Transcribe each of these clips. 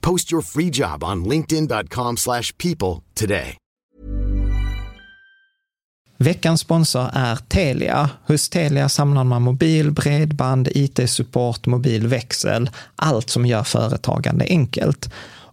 Post your free job on linkedin.com/people today. Veckans sponsor är Telia. Hos Telia samlar man mobil, bredband, IT-support, mobilväxel, allt som gör företagande enkelt.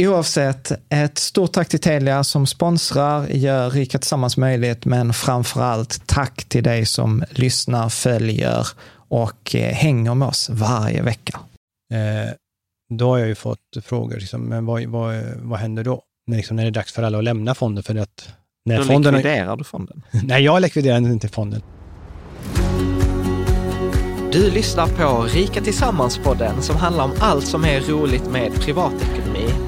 Oavsett, ett stort tack till Telia som sponsrar, gör Rika Tillsammans möjligt, men framför allt tack till dig som lyssnar, följer och eh, hänger med oss varje vecka. Eh, då har jag ju fått frågor, liksom, men vad, vad, vad händer då? När, liksom, när det är dags för alla att lämna fonden? För att när Då fonden likviderar du fonden. Nej, jag likviderar inte fonden. Du lyssnar på Rika Tillsammans-podden som handlar om allt som är roligt med privatekonomi.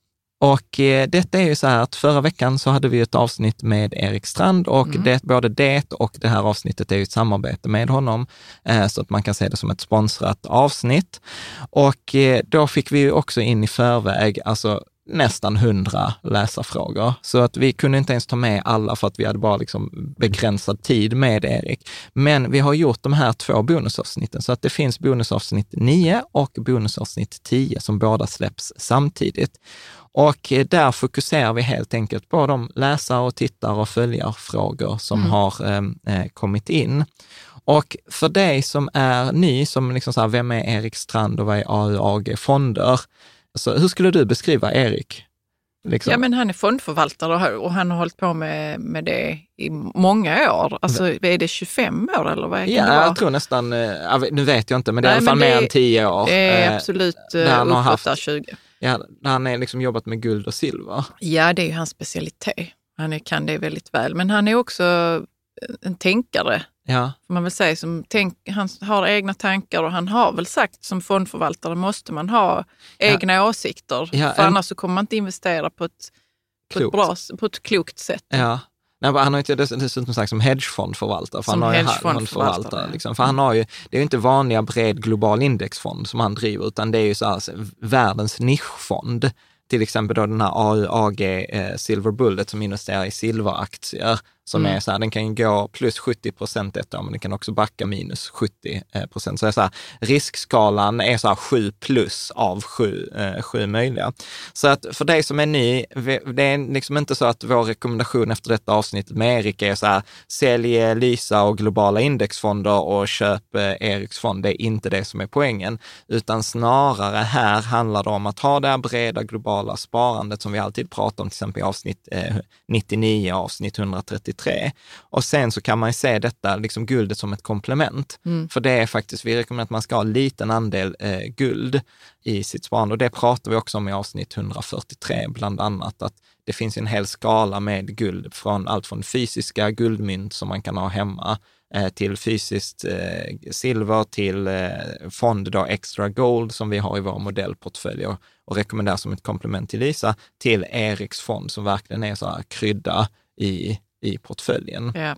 och eh, detta är ju så här att förra veckan så hade vi ett avsnitt med Erik Strand och Mm. det, både det och det här avsnittet är ju ett samarbete med honom, eh, så att man kan se det som ett sponsrat avsnitt. Och eh, då fick vi ju också in i förväg, alltså nästan hundra läsarfrågor. Så att vi kunde inte ens ta med alla för att vi hade bara liksom begränsad tid med Erik. Men vi har gjort de här två bonusavsnitten, så att det finns bonusavsnitt 9 och bonusavsnitt 10 som båda släpps samtidigt. Och eh, där fokuserar vi helt enkelt på de läsare och tittare och följarfrågor som Mm. har eh, eh, kommit in. Och för dig som är ny, som liksom så här, vem är Erik Strand och vad är AUAG Fonder? Så hur skulle du beskriva Erik? Liksom. Ja, men han är fondförvaltare och han har hållit på med, med det i många år. Alltså är det 25 år eller vad kan Ja, det vara? jag tror nästan, eh, nu vet jag inte, men det är i Nej, alla fall mer än tio år. Det är eh, absolut har uppåt haft- där 20. Ja, han har liksom jobbat med guld och silver. Ja, det är ju hans specialitet. Han kan det väldigt väl. Men han är också en tänkare, Ja, får man väl säga. Som tänk, han har egna tankar och han har väl sagt som fondförvaltare måste man ha egna åsikter. Ja, för en- annars så kommer man inte investera på ett, på ett, Klokt. bra, på ett klokt sätt. Ja. Nej, han har dess- dessutom sagt som hedgefondförvaltare. För Som han har ju fondförvaltare, ja. Liksom. För han har ju, det är ju inte vanliga bred global indexfond som han driver, utan det är ju så här, världens nischfond. Till exempel då den här AUAG eh, Silver Bullet som investerar i silveraktier som Mm. är så här, den kan gå plus 70 procent ett år, men den kan också backa minus 70 procent. Så så här, riskskalan är så här 7 plus av 7, eh, 7 möjliga. Så att för dig som är ny, det är liksom inte så att vår rekommendation efter detta avsnittet med Erik är så här, sälj Lysa och globala indexfonder och köp eh, Eriks fond. Det är inte det som är poängen, utan snarare här handlar det om att ha det här breda globala sparandet som vi alltid pratar om, till exempel i avsnitt eh, 99, avsnitt 133. Och sen så kan man ju se detta, liksom guldet som ett komplement. För det är faktiskt, vi rekommenderar att man ska ha en liten andel eh, guld i sitt sparande och det pratar vi också om i avsnitt 143, bland annat att det finns en hel skala med guld från allt från fysiska guldmynt som man kan ha hemma eh, till fysiskt eh, silver, till eh, fond då extra gold som vi har i vår modellportfölj och, och rekommenderar som ett komplement till Lisa, till Eriks fond som verkligen är så här krydda i, i portföljen. Ja.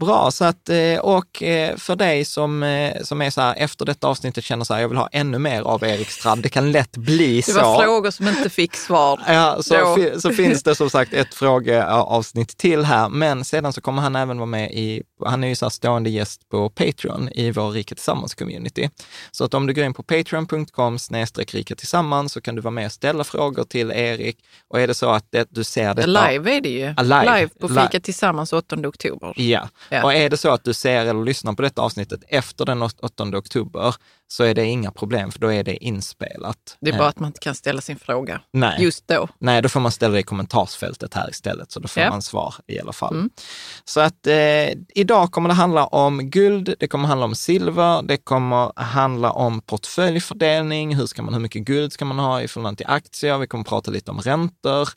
Bra, så att, eh, och eh, för dig som, eh, som är så här, efter detta avsnittet känner så här, jag vill ha ännu mer av Erik Strand, det kan lätt bli Det så. var frågor som inte fick svar. Ja, så, fi- så finns det som sagt ett frågeavsnitt till här, men sedan så kommer han även vara med i, han är ju så här stående gäst på Patreon i vår Rika Tillsammans-community. Så att om du går in på patreon.com snedstreck Rika Tillsammans så kan du vara med och ställa frågor till Erik. Och är det så att det, du ser detta... Live är det ju. Live. live på Live. Fika Tillsammans 8 oktober. Ja. Ja. och är det så att du ser eller lyssnar på detta avsnittet efter den 8 oktober så är det inga problem, för då är det inspelat. Det är Eh, bara att man inte kan ställa sin fråga Nej. just då. Nej, då får man ställa det i kommentarsfältet här istället, så då får Ja. man svar i alla fall. Mm. Så att eh, idag kommer det handla om guld, det kommer handla om silver, det kommer handla om portföljfördelning, hur, ska man, hur mycket guld ska man ha i förhållande till aktier, vi kommer prata lite om räntor.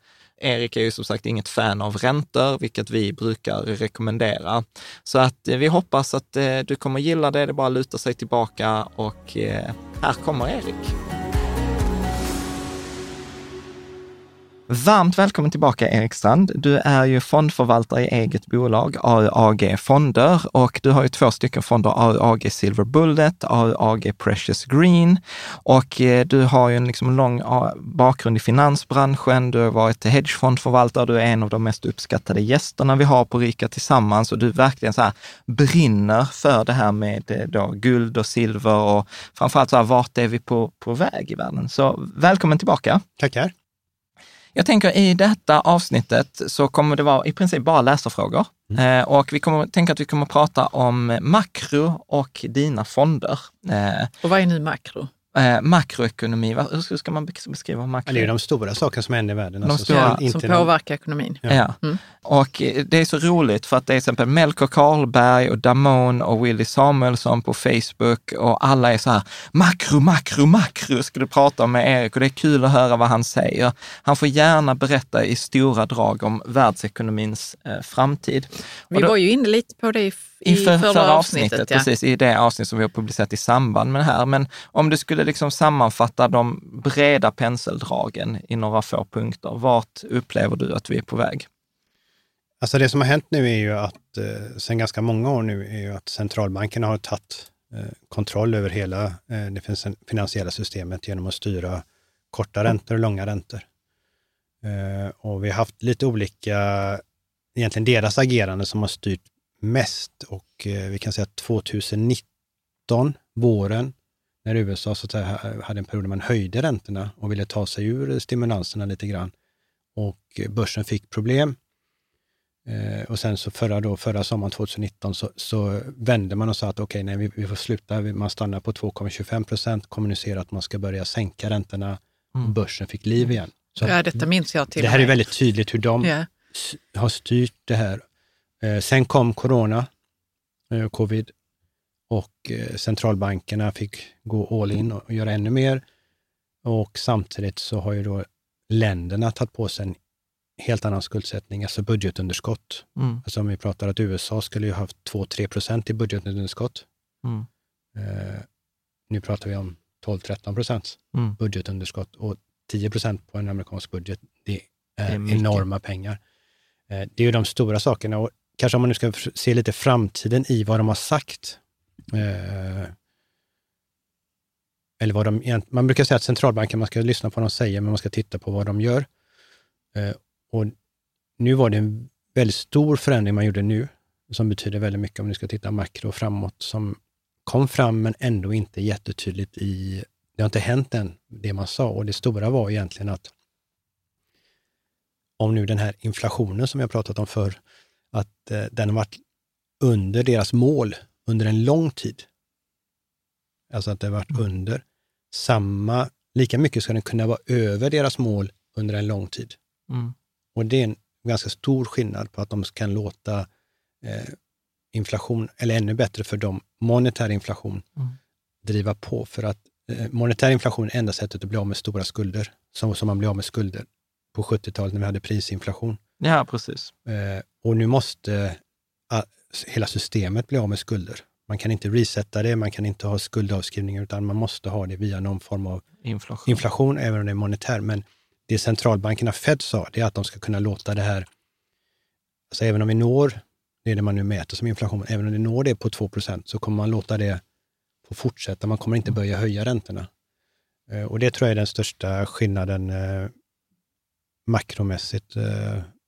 Erik är ju som sagt inget fan av räntor, vilket vi brukar rekommendera. Så att eh, vi hoppas att eh, du kommer gilla det, det är bara att luta sig tillbaka och eh, här kommer Erik. Varmt välkommen tillbaka Erik Strand. Du är ju fondförvaltare i eget bolag, AUAG Fonder, och du har ju två stycken fonder, AUAG Silver Bullet, AUAG Precious Green. Och eh, du har ju en liksom lång bakgrund i finansbranschen, du har varit hedgefondförvaltare, du är en av de mest uppskattade gästerna vi har på Rika Tillsammans och du verkligen så här brinner för det här med eh, då guld och silver och framförallt så här, vart är vi på, på väg i världen? Så välkommen tillbaka. Tackar. Jag tänker i detta avsnittet så kommer det vara i princip bara läsarfrågor. Eh, och vi kommer tänka att vi kommer prata om makro och dina fonder. Eh, Och vad är nu makro? Eh, makroekonomi, vad, hur ska man bes- beskriva Ja, makro? det är ju de stora sakerna som händer i världen. De alltså, stora- som som påverkar ekonomin. Ja. Ja. Mm. Och eh, det är så roligt för att det är till exempel Melker Karlberg och Damon och Willy Samuelsson på Facebook och alla är så här, makro, makro, makro ska du prata med Erik och det är kul att höra vad han säger. Han får gärna berätta i stora drag om världsekonomins eh, framtid. Vi då- var ju inne lite på det i, i, i för, förra, förra, avsnittet. avsnittet, ja. precis, i det avsnitt som vi har publicerat i samband med det här. Men om du skulle liksom sammanfatta de breda penseldragen i några få punkter, vart upplever du att vi är på väg? Alltså det som har hänt nu är ju att, eh, sedan ganska många år nu, är ju att centralbankerna har tagit eh, kontroll över hela eh, det fin- finansiella systemet genom att styra korta räntor och långa räntor. Eh, och vi har haft lite olika, egentligen deras agerande som har styrt mest och eh, vi kan säga att 2019, våren, när USA så att säga, hade en period där man höjde räntorna och ville ta sig ur stimulanserna lite grann och börsen fick problem. Eh, och sen så förra, då, förra sommaren 2019 så, så vände man och sa att okej, nej, vi, vi får sluta. Man stannar på 2,25 procent, kommunicerar att man ska börja sänka räntorna och börsen fick liv igen. Så ja, detta minns jag till det här är väldigt tydligt hur de s- har styrt det här. Eh, sen kom corona, eh, covid, och eh, centralbankerna fick gå all in och, göra ännu mer. Och samtidigt så har ju då länderna tagit på sig en helt annan skuldsättning, alltså budgetunderskott. Mm, Alltså om vi pratar att USA skulle ju ha haft 2-3 procent i budgetunderskott. mm, Eh, nu pratar vi om 12-13 procents mm. budgetunderskott och 10 procent på en amerikansk budget, det är, Det är enorma pengar. Eh, Det är ju de stora sakerna och kanske om man nu ska se lite framtiden i vad de har sagt. eh, Eller vad de man brukar säga att centralbanken, man ska lyssna på vad de säger, men man ska titta på vad de gör. Eh, Och nu var det en väldigt stor förändring man gjorde nu, som betyder väldigt mycket om du ska titta makro framåt, som kom fram men ändå inte jättetydligt i, det har inte hänt än, det man sa. Och det stora var egentligen att om nu den här inflationen som jag pratat om förr, att eh, den har varit under deras mål under en lång tid. Alltså att det har varit mm. under samma, lika mycket ska den kunna vara över deras mål under en lång tid. Mm. Och det är en ganska stor skillnad på att de kan låta eh, inflation, eller ännu bättre för dem, monetär inflation, mm. driva på. För att eh, monetär inflation är enda sättet att bli av med stora skulder, som, som man blir av med skulder på 70-talet när vi hade prisinflation. Ja, precis. Eh, och nu måste ah, hela systemet bli av med skulder. Man kan inte resetta det, man kan inte ha skuldavskrivningar, utan man måste ha det via någon form av inflation, inflation även om det är monetär. Men det centralbankerna Fed sa, det är att de ska kunna låta det här, alltså även om vi når, det är det man nu mäter som inflation, även om vi når det på 2% så kommer man låta det få fortsätta. Man kommer inte börja höja räntorna. Eh, och det tror jag är den största skillnaden eh, makromässigt.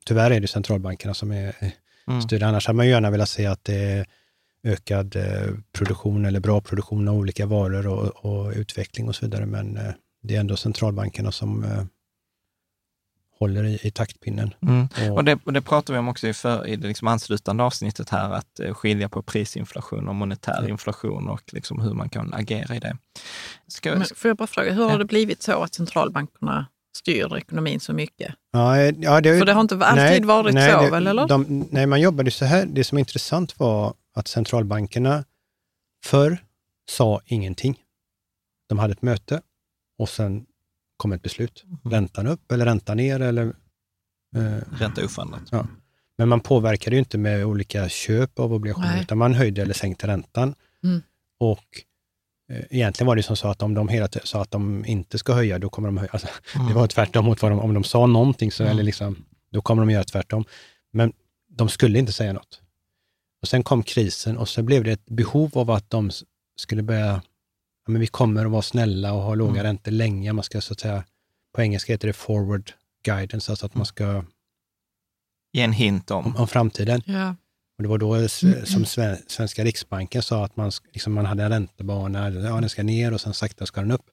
Eh, tyvärr är det centralbankerna som är mm. styrda. Annars hade man gärna velat se att det är ökad produktion eller bra produktion av olika varor och, och utveckling och så vidare. Men det är ändå centralbankerna som håller i, i taktpinnen. Mm. Och, och, det, och det pratar vi om också i, för, i det liksom anslutande avsnittet här, att eh, skilja på prisinflation och monetär inflation och liksom hur man kan agera i det. Ska, Men får jag bara fråga, hur ja. har det blivit så att centralbankerna styr ekonomin så mycket? Ja, eh, ja, det, För det har inte alltid nej, varit nej, så, det, väl? Eller? De, nej, man jobbade så här. Det som är intressant var att centralbankerna förr sa ingenting. De hade ett möte och sen kom ett beslut. Mm. Räntan upp eller räntan ner eller... Eh, Ränta oförändrat. Ja. Men man påverkade ju inte med olika köp av obligationer, Nej. utan man höjde eller sänkte räntan. Mm. Och egentligen var det som så att om de hela tiden sa att de inte ska höja, då kommer de höja. Alltså, mm. Det var tvärtom mot vad de, om de sa någonting, så, mm. eller liksom, då kommer de göra tvärtom. Men de skulle inte säga något. Och Sen kom krisen och så blev det ett behov av att de skulle börja men vi kommer att vara snälla och ha låga mm. räntor länge. Man ska så att säga, på engelska heter det forward guidance, alltså att man ska ge en hint om, om, om framtiden. Ja. Och det var då som svenska Riksbanken sa att man, liksom man hade en räntebana, ja den ska ner och sen sakta ska den upp.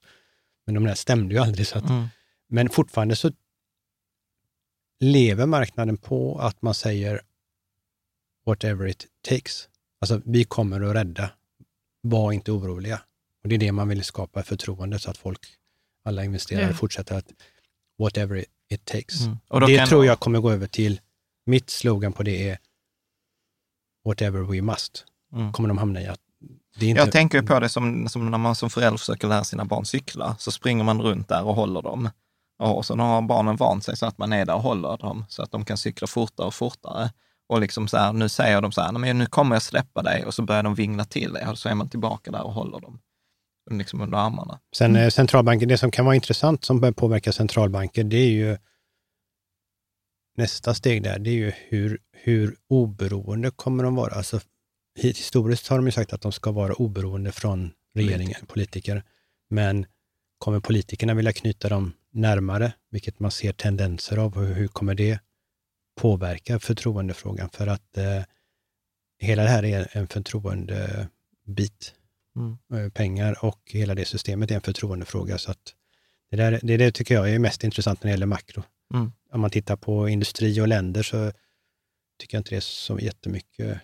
Men de där stämde ju aldrig. Så att, mm. Men fortfarande så lever marknaden på att man säger whatever it takes. Alltså vi kommer att rädda, var inte oroliga. Och det är det man vill skapa förtroende så att folk, alla investerare yeah. fortsätter att whatever it takes. Mm. det tror jag kommer gå över till, mitt slogan på det är whatever we must. Mm. Kommer de hamna i att inte... Jag tänker på det som, som när man som förälder försöker lära sina barn cykla, så springer man runt där och håller dem. Och så har barnen vant sig så att man är där och håller dem, så att de kan cykla fortare och fortare. Och liksom så här, nu säger de så här, men nu kommer jag släppa dig, och så börjar de vingla till det, och så är man tillbaka där och håller dem liksom under armarna. Sen mm. centralbanken, det som kan vara intressant som börjar påverka centralbanker, det är ju nästa steg där, det är ju hur, hur oberoende kommer de vara? Alltså, historiskt har de ju sagt att de ska vara oberoende från regeringen, politiker. Men kommer politikerna vilja knyta dem närmare, vilket man ser tendenser av? Hur, hur kommer det påverka förtroendefrågan? För att eh, hela det här är en förtroendebit mm. pengar och hela det systemet är en förtroendefråga. Så att det, där, det, det tycker jag är mest intressant när det gäller makro. Mm. Om man tittar på industri och länder så tycker jag inte det är så jättemycket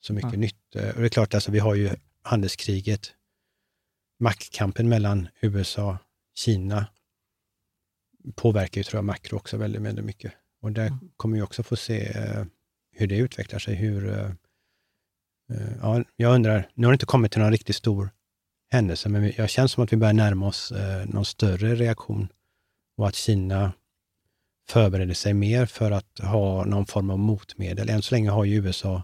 så mycket mm. nytt. Och det är klart, alltså, vi har ju handelskriget, maktkampen mellan USA och Kina påverkar ju tror jag makro också väldigt, väldigt mycket. Och där mm. kommer vi också få se uh, hur det utvecklar sig, hur uh, Eh, ja, jag undrar, nu har det inte kommit till någon riktigt stor händelse, men jag känns som att vi börjar närma oss eh, någon större reaktion och att Kina förbereder sig mer för att ha någon form av motmedel. Än så länge har ju USA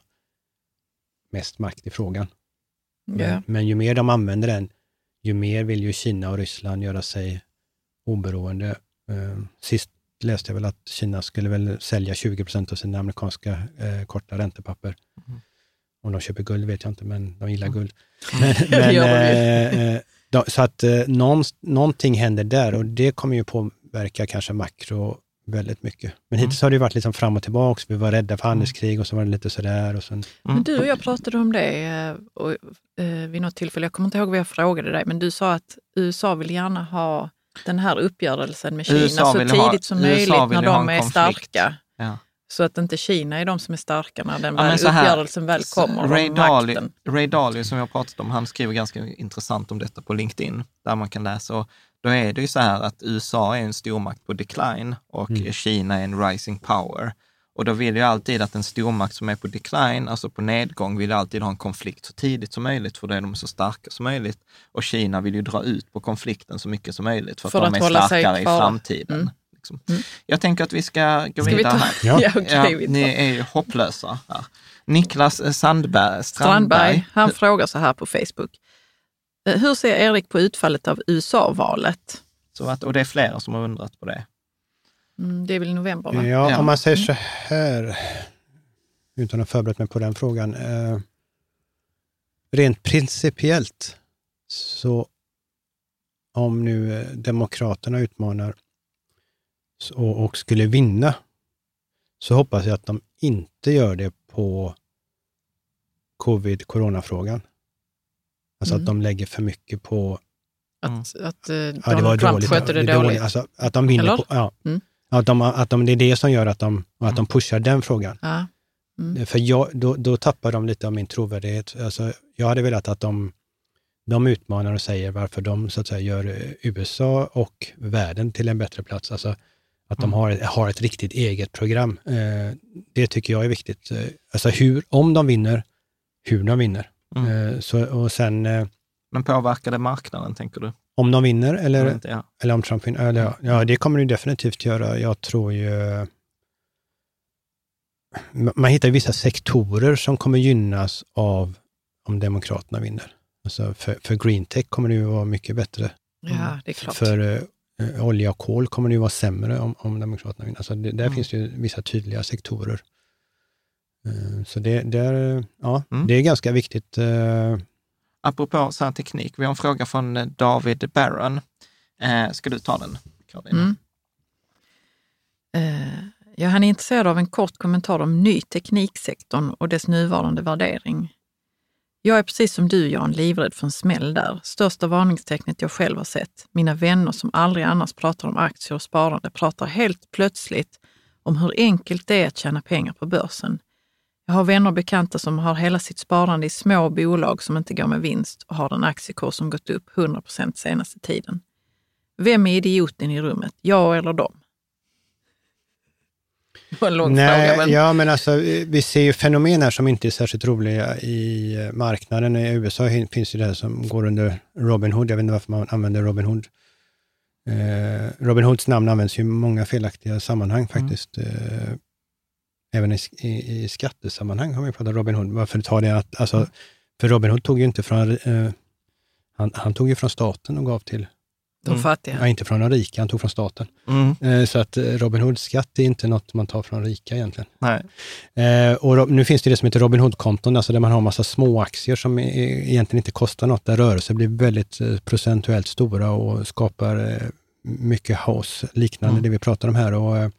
mest makt i frågan. Yeah. Men, men, ju mer de använder den, ju mer vill ju Kina och Ryssland göra sig oberoende. Eh, sist läste jag väl att Kina skulle väl sälja 20 procent av sina amerikanska eh, korta räntepapper. Mm. Om de köper guld vet jag inte, men de gillar guld. Men, men, eh, då, så att eh, någon, någonting händer där och det kommer ju påverka kanske makro väldigt mycket. Men hittills har det ju varit liksom fram och tillbaka. Vi var rädda för handelskrig och så var det lite sådär. Och sen... Men du och jag pratade om det eh, och, eh, vid något tillfälle. Jag kommer inte ihåg vad jag frågade dig, men du sa att USA vill gärna ha den här uppgörelsen med Kina USA så tidigt ha- som möjligt när de är konflikt. starka. Ja. Så att inte Kina är de som är starka när den Ja, väl, här, uppgörelsen väl kommer. Ray Dalio. Ray Dalio som jag pratat om, han skriver ganska intressant om detta på LinkedIn, där man kan läsa. Och då är det ju så här att USA är en stormakt på decline och Kina är en rising power. Och då vill ju alltid att en stormakt som är på decline, alltså på nedgång, vill alltid ha en konflikt så tidigt som möjligt, för då är de så starka som möjligt. Och Kina vill ju dra ut på konflikten så mycket som möjligt, för att, För de att är hålla sig starkare i framtiden. Mm. Liksom. Jag tänker att vi ska gå Ska vi vidare här. Ja, Ja. okej. Ja, vi ni är ju hopplösa här. Niklas Sandberg, Strandberg. Strandberg, han frågar så här på Facebook. Eh, Hur ser Erik på utfallet av USA-valet? Så att, och det är flera som har undrat på det. Mm, det är väl i november, va? Ja, Ja. om man säger så här, utan att ha förberett mig på den frågan. Eh, rent principiellt, så om nu eh, Demokraterna utmanar och, och skulle vinna, så hoppas jag att de inte gör det på covid, coronafrågan. Alltså Mm. att de lägger för mycket på Att, att eh, Ja, det Donald var Trump dåligt. skötte det dåligt. dåligt. Alltså, att de vinner Eller? på, ja. Mm. Att, de, att de, det är det som gör att de, att de pushar den frågan. Ja. Mm. För jag, då, då tappar de lite av min trovärdighet. Alltså, jag hade velat att de, de utmanar och säger varför de så att säga, gör eh, USA och världen till en bättre plats. Alltså, att de Mm. har, har ett riktigt eget program. Eh, det tycker jag är viktigt. Eh, Alltså hur, om de vinner, hur de vinner. Mm. Eh, så, och sen eh, Men påverkar det marknaden, tänker du? om de vinner eller Eller inte? Ja. Eller om Trump vinner. Eller, ja, ja, det kommer det definitivt göra. Jag tror ju... Man hittar ju vissa sektorer som kommer gynnas av om Demokraterna vinner. Alltså för, för green tech kommer det ju vara mycket bättre. ja, det är klart. För eh, olja och kol kommer det ju vara sämre om, om Demokraterna vinner. Alltså det, där Mm. finns ju vissa tydliga sektorer. Eh, så det, det, är, ja, Mm. det är ganska viktigt. Eh, Apropå så här teknik, vi har en fråga från eh, David Barron. Eh, ska du ta den, Karolina? Mm. Eh, ja, han är intresserad av en kort kommentar om ny tekniksektorn och dess nuvarande värdering. Jag är precis som du Jan livrädd för en smäll där. Största varningstecknet jag själv har sett. Mina vänner som aldrig annars pratar om aktier och sparande pratar helt plötsligt om hur enkelt det är att tjäna pengar på börsen. Jag har vänner och bekanta som har hela sitt sparande i små bolag som inte går med vinst och har en aktiekurs som gått upp 100% senaste tiden. Vem är idioten i rummet? Jag eller dem? Det var en lång Nej, fråga. Men... ja men alltså vi ser ju fenomen här som inte är särskilt roliga i marknaden. I USA finns ju det här som går under Robinhood. Jag vet inte varför man använder Robinhood. Eh, Robin Hoods namn används ju i många felaktiga sammanhang faktiskt. Eh, även i, i, i skattesammanhang har vi pratat Robin Hood. Varför tar det att, alltså, för Robin Hood tog ju inte från, eh, han, han tog ju från staten och gav till, De fattiga. ja, inte från de rika, han tog från staten. Mm. Eh, så att eh, Robin Hoods skatt är inte något man tar från rika egentligen. Nej. Eh, och nu finns det det som heter Robin Hood-konton, alltså där man har en massa små aktier som e- egentligen inte kostar något, där rörelser blir väldigt eh, procentuellt stora och skapar eh, mycket haus, liknande Mm. det vi pratar om här. Och, eh,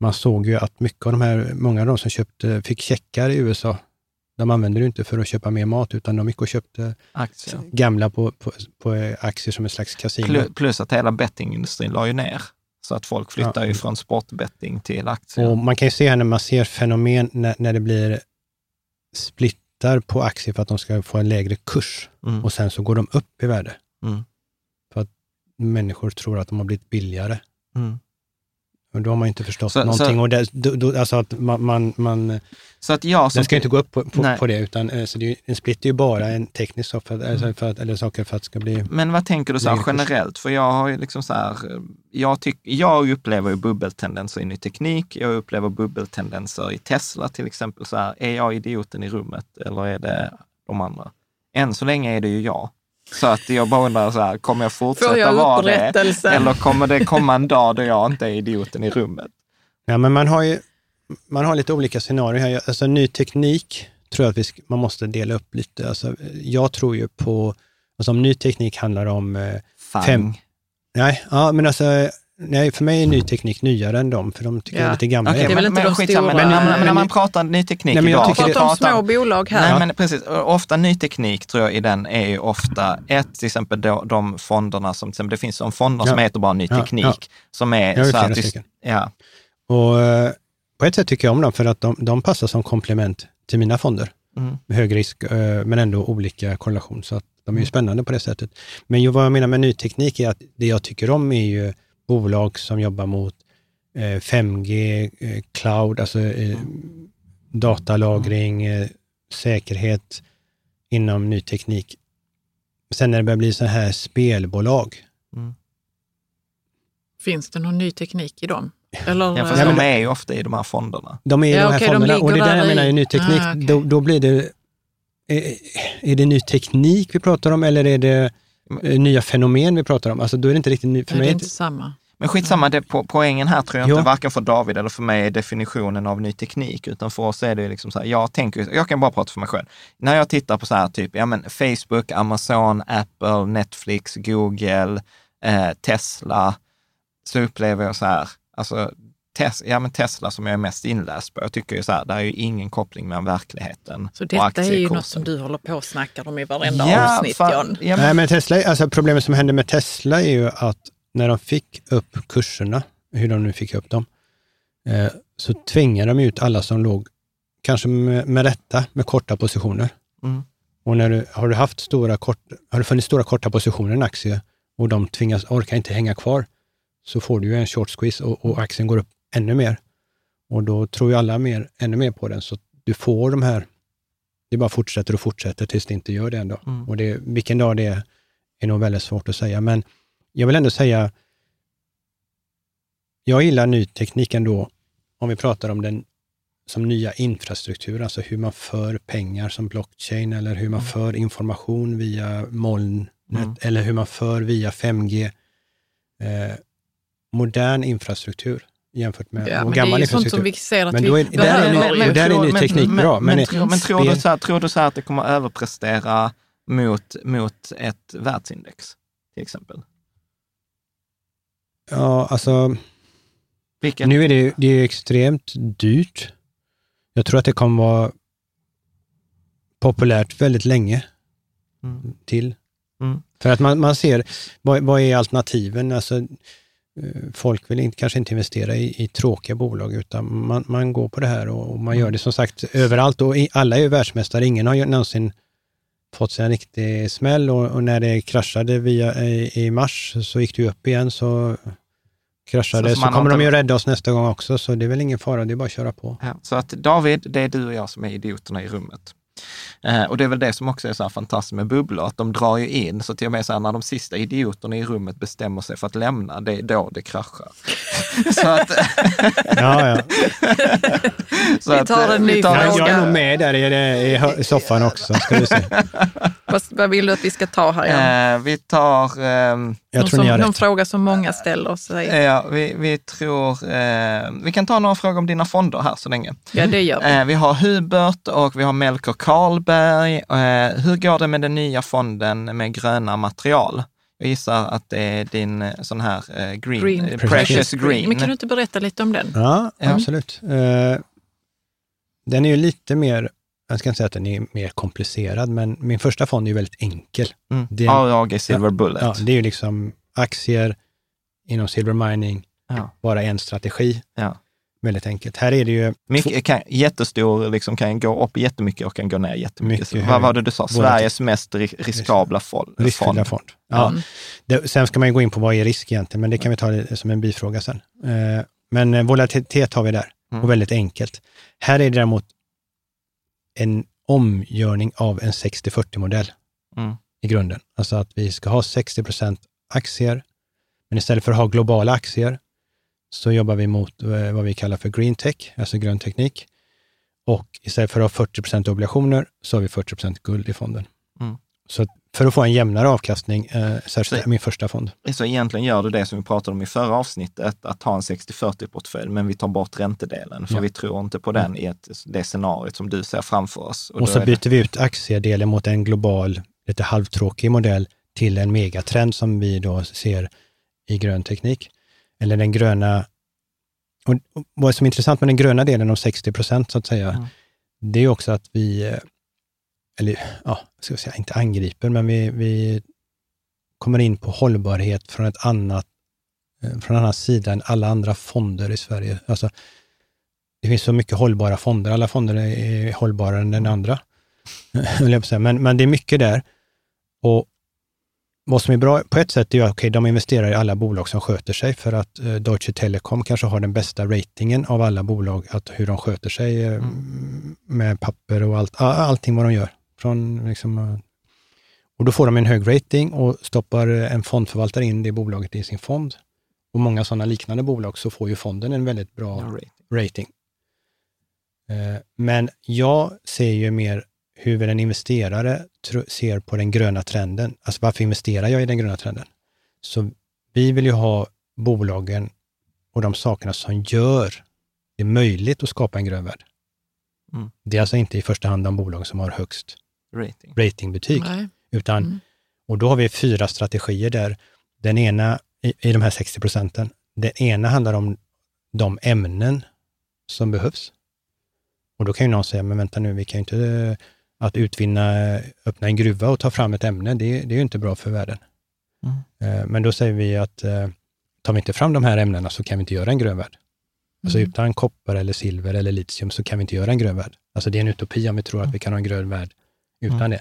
man såg ju att mycket av de här, många av de som köpte, fick checkar i USA, de använde det inte för att köpa mer mat, utan de gick och köpte Aktier. gamla på, på, på aktier som en slags kasino. Plu- Plus att hela bettingindustrin la ju ner. Så att folk flyttar Ja. ju från sportbetting till aktier. Och man kan ju se här när man ser fenomen när, när det blir splittar på aktier för att de ska få en lägre kurs Mm. och sen så går de upp i värde. Mm. För att människor tror att de har blivit billigare. Mm. Och då har man inte förstått Så- någonting. så- och det, då, då, alltså att man, man, man, Så att jag den ska inte gå upp på, på, på det, utan eh, så det en split är ju bara en teknisk sak, för, Mm. för att, eller saker för att det ska bli... Men vad tänker du så här generellt? För jag har ju liksom så här, jag, tyck, jag upplever ju bubbeltendenser in i teknik, jag upplever bubbeltendenser i Tesla till exempel. Så här, är jag idioten i rummet eller är det de andra? Än så länge är det ju jag. Så att jag bara undrar så här, kommer jag fortsätta jag vara det? Eller kommer det komma en dag då jag inte är idioten i rummet? Ja, men man har ju man har lite olika scenarier här. Alltså ny teknik tror jag att vi man måste dela upp lite. Alltså, jag tror ju på, alltså om ny teknik handlar om eh, Fang. Fem. Nej, ja, men alltså nej, för mig är ny teknik nyare än dem, för de tycker jag är Ja. lite gamla. Okej, det är väl inte de skitsamma. stora- Men, men, Men- när man pratar ny teknik Nej, men jag idag, tycker så det- Prata om pratar- små bolag här. Nej, men precis. Ofta ny teknik tror jag i den är ju ofta, ett, till exempel då, de fonderna som, till exempel, det finns som fonder som Ja. heter bara ny Ja, teknik, ja. som är Jag så här, stycken. ja, Och eh, på ett sätt tycker jag om dem, för att de, de passar som komplement till mina fonder. Mm. Med hög risk, eh, men ändå olika korrelation. Så att de Mm. är ju spännande på det sättet. Men ju vad jag menar med ny teknik är att det jag tycker om är ju bolag som jobbar mot eh, 5G, eh, cloud, alltså eh, Mm. datalagring, eh, säkerhet inom ny teknik. Sen när det börjar bli så här spelbolag, Finns det någon ny teknik i dem? Eller, ja fast de är ju ofta i de här fonderna. De är i Ja, de här de fonderna ligger och det är där jag menar i ny teknik. Ah, okej. då, då blir det, är, är det ny teknik vi pratar om eller är det eh, nya fenomen vi pratar om? Alltså då är det inte riktigt ny, för Nej, mig. det är inte samma. Men skitsamma, det, po poängen här tror jag Ja. inte, varken för David eller för mig, är definitionen av ny teknik, utan för oss är det liksom så här, jag tänker, jag kan bara prata för mig själv. När jag tittar på så här typ, ja men Facebook, Amazon, Apple, Netflix, Google, eh, Tesla, så upplever jag så här, alltså tes, ja, men Tesla som jag är mest inläst på, jag tycker ju så här, det är ju ingen koppling mellan verkligheten Så och detta är ju något som du håller på och snackar om i varenda ja, avsnitt, fan, John. Ja, men, Nej, men Tesla, alltså problemet som hände med Tesla är ju att när de fick upp kurserna, hur de nu fick upp dem, eh, så tvingade de ut alla som låg, kanske med, med rätta, med korta positioner. Mm. Och när du, har du haft stora kort, har det funnits stora korta positioner i en aktie och de tvingas, orkar inte hänga kvar, så får du ju en short squeeze och, och aktien går upp ännu mer. Och då tror ju alla mer, ännu mer på den, så du får de här, det bara fortsätter och fortsätter tills det inte gör det ändå. Mm. Och det, vilken dag det är, är nog väldigt svårt att säga. Men jag vill ändå säga, jag gillar ny teknik ändå, om vi pratar om den som nya infrastruktur, alltså hur man för pengar som blockchain eller hur man för information via molnet Mm. eller hur man för via 5G. Eh, modern infrastruktur jämfört med Ja, och men det är gammal ju sånt som infrastruktur. vi ser att Men vi är- där är behöver. ny- där är teknik bra, Men, men men, tror, men du så här, tror du så att det kommer överprestera mot, mot ett världsindex, till exempel? Ja, alltså Vilket, nu är det, det är extremt dyrt. Jag tror att det kommer vara populärt väldigt länge Mm. till. Mm. För att man, man ser, vad, vad är alternativen? Alltså, folk vill inte, kanske inte investera i, i tråkiga bolag, utan man, man går på det här och, och man gör det som sagt överallt. Och i, alla är ju världsmästare, ingen har ju någonsin fått sig en riktig smäll och, och när det kraschade via, i, i mars så gick det ju upp igen, så kraschade, Så så, har kommer de ju rädda oss nästa gång också, så det är väl ingen fara, det är bara att köra på. ja, så att David, det är du och jag som är idioterna i rummet. Eh, och det är väl det som också är så här fantastiskt med bubblor, att de drar ju in, så till och med så här, när de sista idioterna i rummet bestämmer sig för att lämna, det är då det kraschar. så att, Ja, ja. så Vi att, tar eh, en ny tar Jag, är fråga. nog med där i, i, soffan också, ska vi se. Vad, vad vill du att vi ska ta här? Jan? Eh, vi tar, ehm, Jag någon som, någon rätt. fråga som många ställer sig. ja, vi, vi tror, eh, vi kan ta några frågor om dina fonder här så länge. Ja, det gör vi. Eh, vi har Hubert och vi har Melker Karlberg. Eh, hur går det med den nya fonden med gröna material? Jag gissar att det är din eh, sån här eh, green, Green. precious green. Men kan du inte berätta lite om den? Ja, Ja. absolut. Den är ju lite mer, jag ska inte säga att den är mer komplicerad, men min första fond är ju väldigt enkel. Mm. Det- AAG Silver Bullet. Ja, det är ju liksom aktier inom silver mining, Ja. bara en strategi. Ja. Väldigt enkelt. Här är det ju Mycket, kan, jättestor, liksom, kan gå upp jättemycket och kan gå ner jättemycket. Mycket vad var det du sa? Sveriges mest ri- riskabla fol- riskfyllda fond. fond. Ja. Mm. Det, sen ska man ju gå in på vad är risk egentligen, men det kan vi ta som en bifråga sen. Eh, men eh, volatilitet har vi där Mm. och väldigt enkelt. Här är det däremot en omgörning av en 60-40-modell Mm. i grunden. Alltså att vi ska ha 60 procent aktier, men istället för att ha globala aktier så jobbar vi mot eh, vad vi kallar för green tech, alltså grön teknik. Och istället för att ha 40 procent obligationer så har vi 40 procent guld i fonden. Mm. Så för att få en jämnare avkastning, eh, särskilt Så- min första fond. Så egentligen gör du det som vi pratade om i förra avsnittet, att ha en 60-40-portfölj, men vi tar bort räntedelen, för Ja. vi tror inte på den i ett, det scenariot som du ser framför oss. Och, då så är det- byter vi ut aktiedelen mot en global, lite halvtråkig modell till en megatrend som vi då ser i grön teknik. Eller den gröna, och, och vad som är intressant med den gröna delen, om 60 procent så att säga, Mm. det är också att vi, eh, eller ja, ska jag säga, inte angriper, men vi, vi kommer in på hållbarhet från ett annat, eh, från en annan sida än alla andra fonder i Sverige. Alltså, det finns så mycket hållbara fonder. Alla fonder är, hållbarare än den andra. men, men det är mycket där. Och vad som är bra på ett sätt är att okay, de investerar i alla bolag som sköter sig för att eh, Deutsche Telekom kanske har den bästa ratingen av alla bolag, att hur de sköter sig eh, med papper och allt, all, allting vad de gör. Från, liksom, eh, och då får de en hög rating och stoppar en fondförvaltare in det bolaget i sin fond. Och många sådana liknande bolag så får ju fonden en väldigt bra rating. rating. Eh, Men jag ser ju mer hur en investerare ser på den gröna trenden. Alltså varför investerar jag i den gröna trenden? Så vi vill ju ha bolagen och de sakerna som gör det möjligt att skapa en grön värld. Mm. Det är alltså inte i första hand de bolag som har högst Rating. ratingbetyg, Nej. utan, Mm. och då har vi fyra strategier där. Den ena, i, i de här 60 procenten, den ena handlar om de ämnen som behövs. Och då kan ju någon säga, men vänta nu, vi kan ju inte, att utvinna, öppna en gruva och ta fram ett ämne, det, det är ju inte bra för världen. Mm. Eh, Men då säger vi att eh, tar vi inte fram de här ämnena så kan vi inte göra en grön värld. Alltså Mm. utan koppar eller silver eller litium så kan vi inte göra en grön värld. Alltså det är en utopi om vi tror att vi kan ha en grön värld utan Mm. det.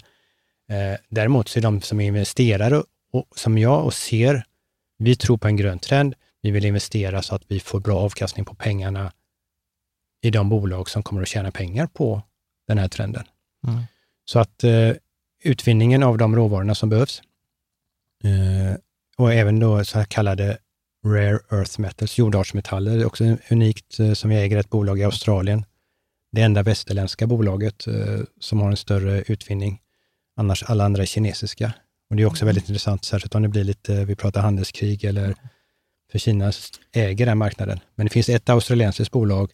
Eh, däremot så är de som är investerare och som jag och ser, vi tror på en grön trend. Vi vill investera så att vi får bra avkastning på pengarna i de bolag som kommer att tjäna pengar på den här trenden. Mm. Så att eh, utvinningen av de råvarorna som behövs eh, och även då så kallade rare earth metals, jordartsmetaller, också unikt eh, som vi äger ett bolag i Australien. Det enda västerländska bolaget eh, som har en större utvinning. Annars alla andra är kinesiska. Och det är också väldigt intressant, särskilt om det blir lite, vi pratar handelskrig eller för Kina äger den marknaden. Men det finns ett australiensiskt bolag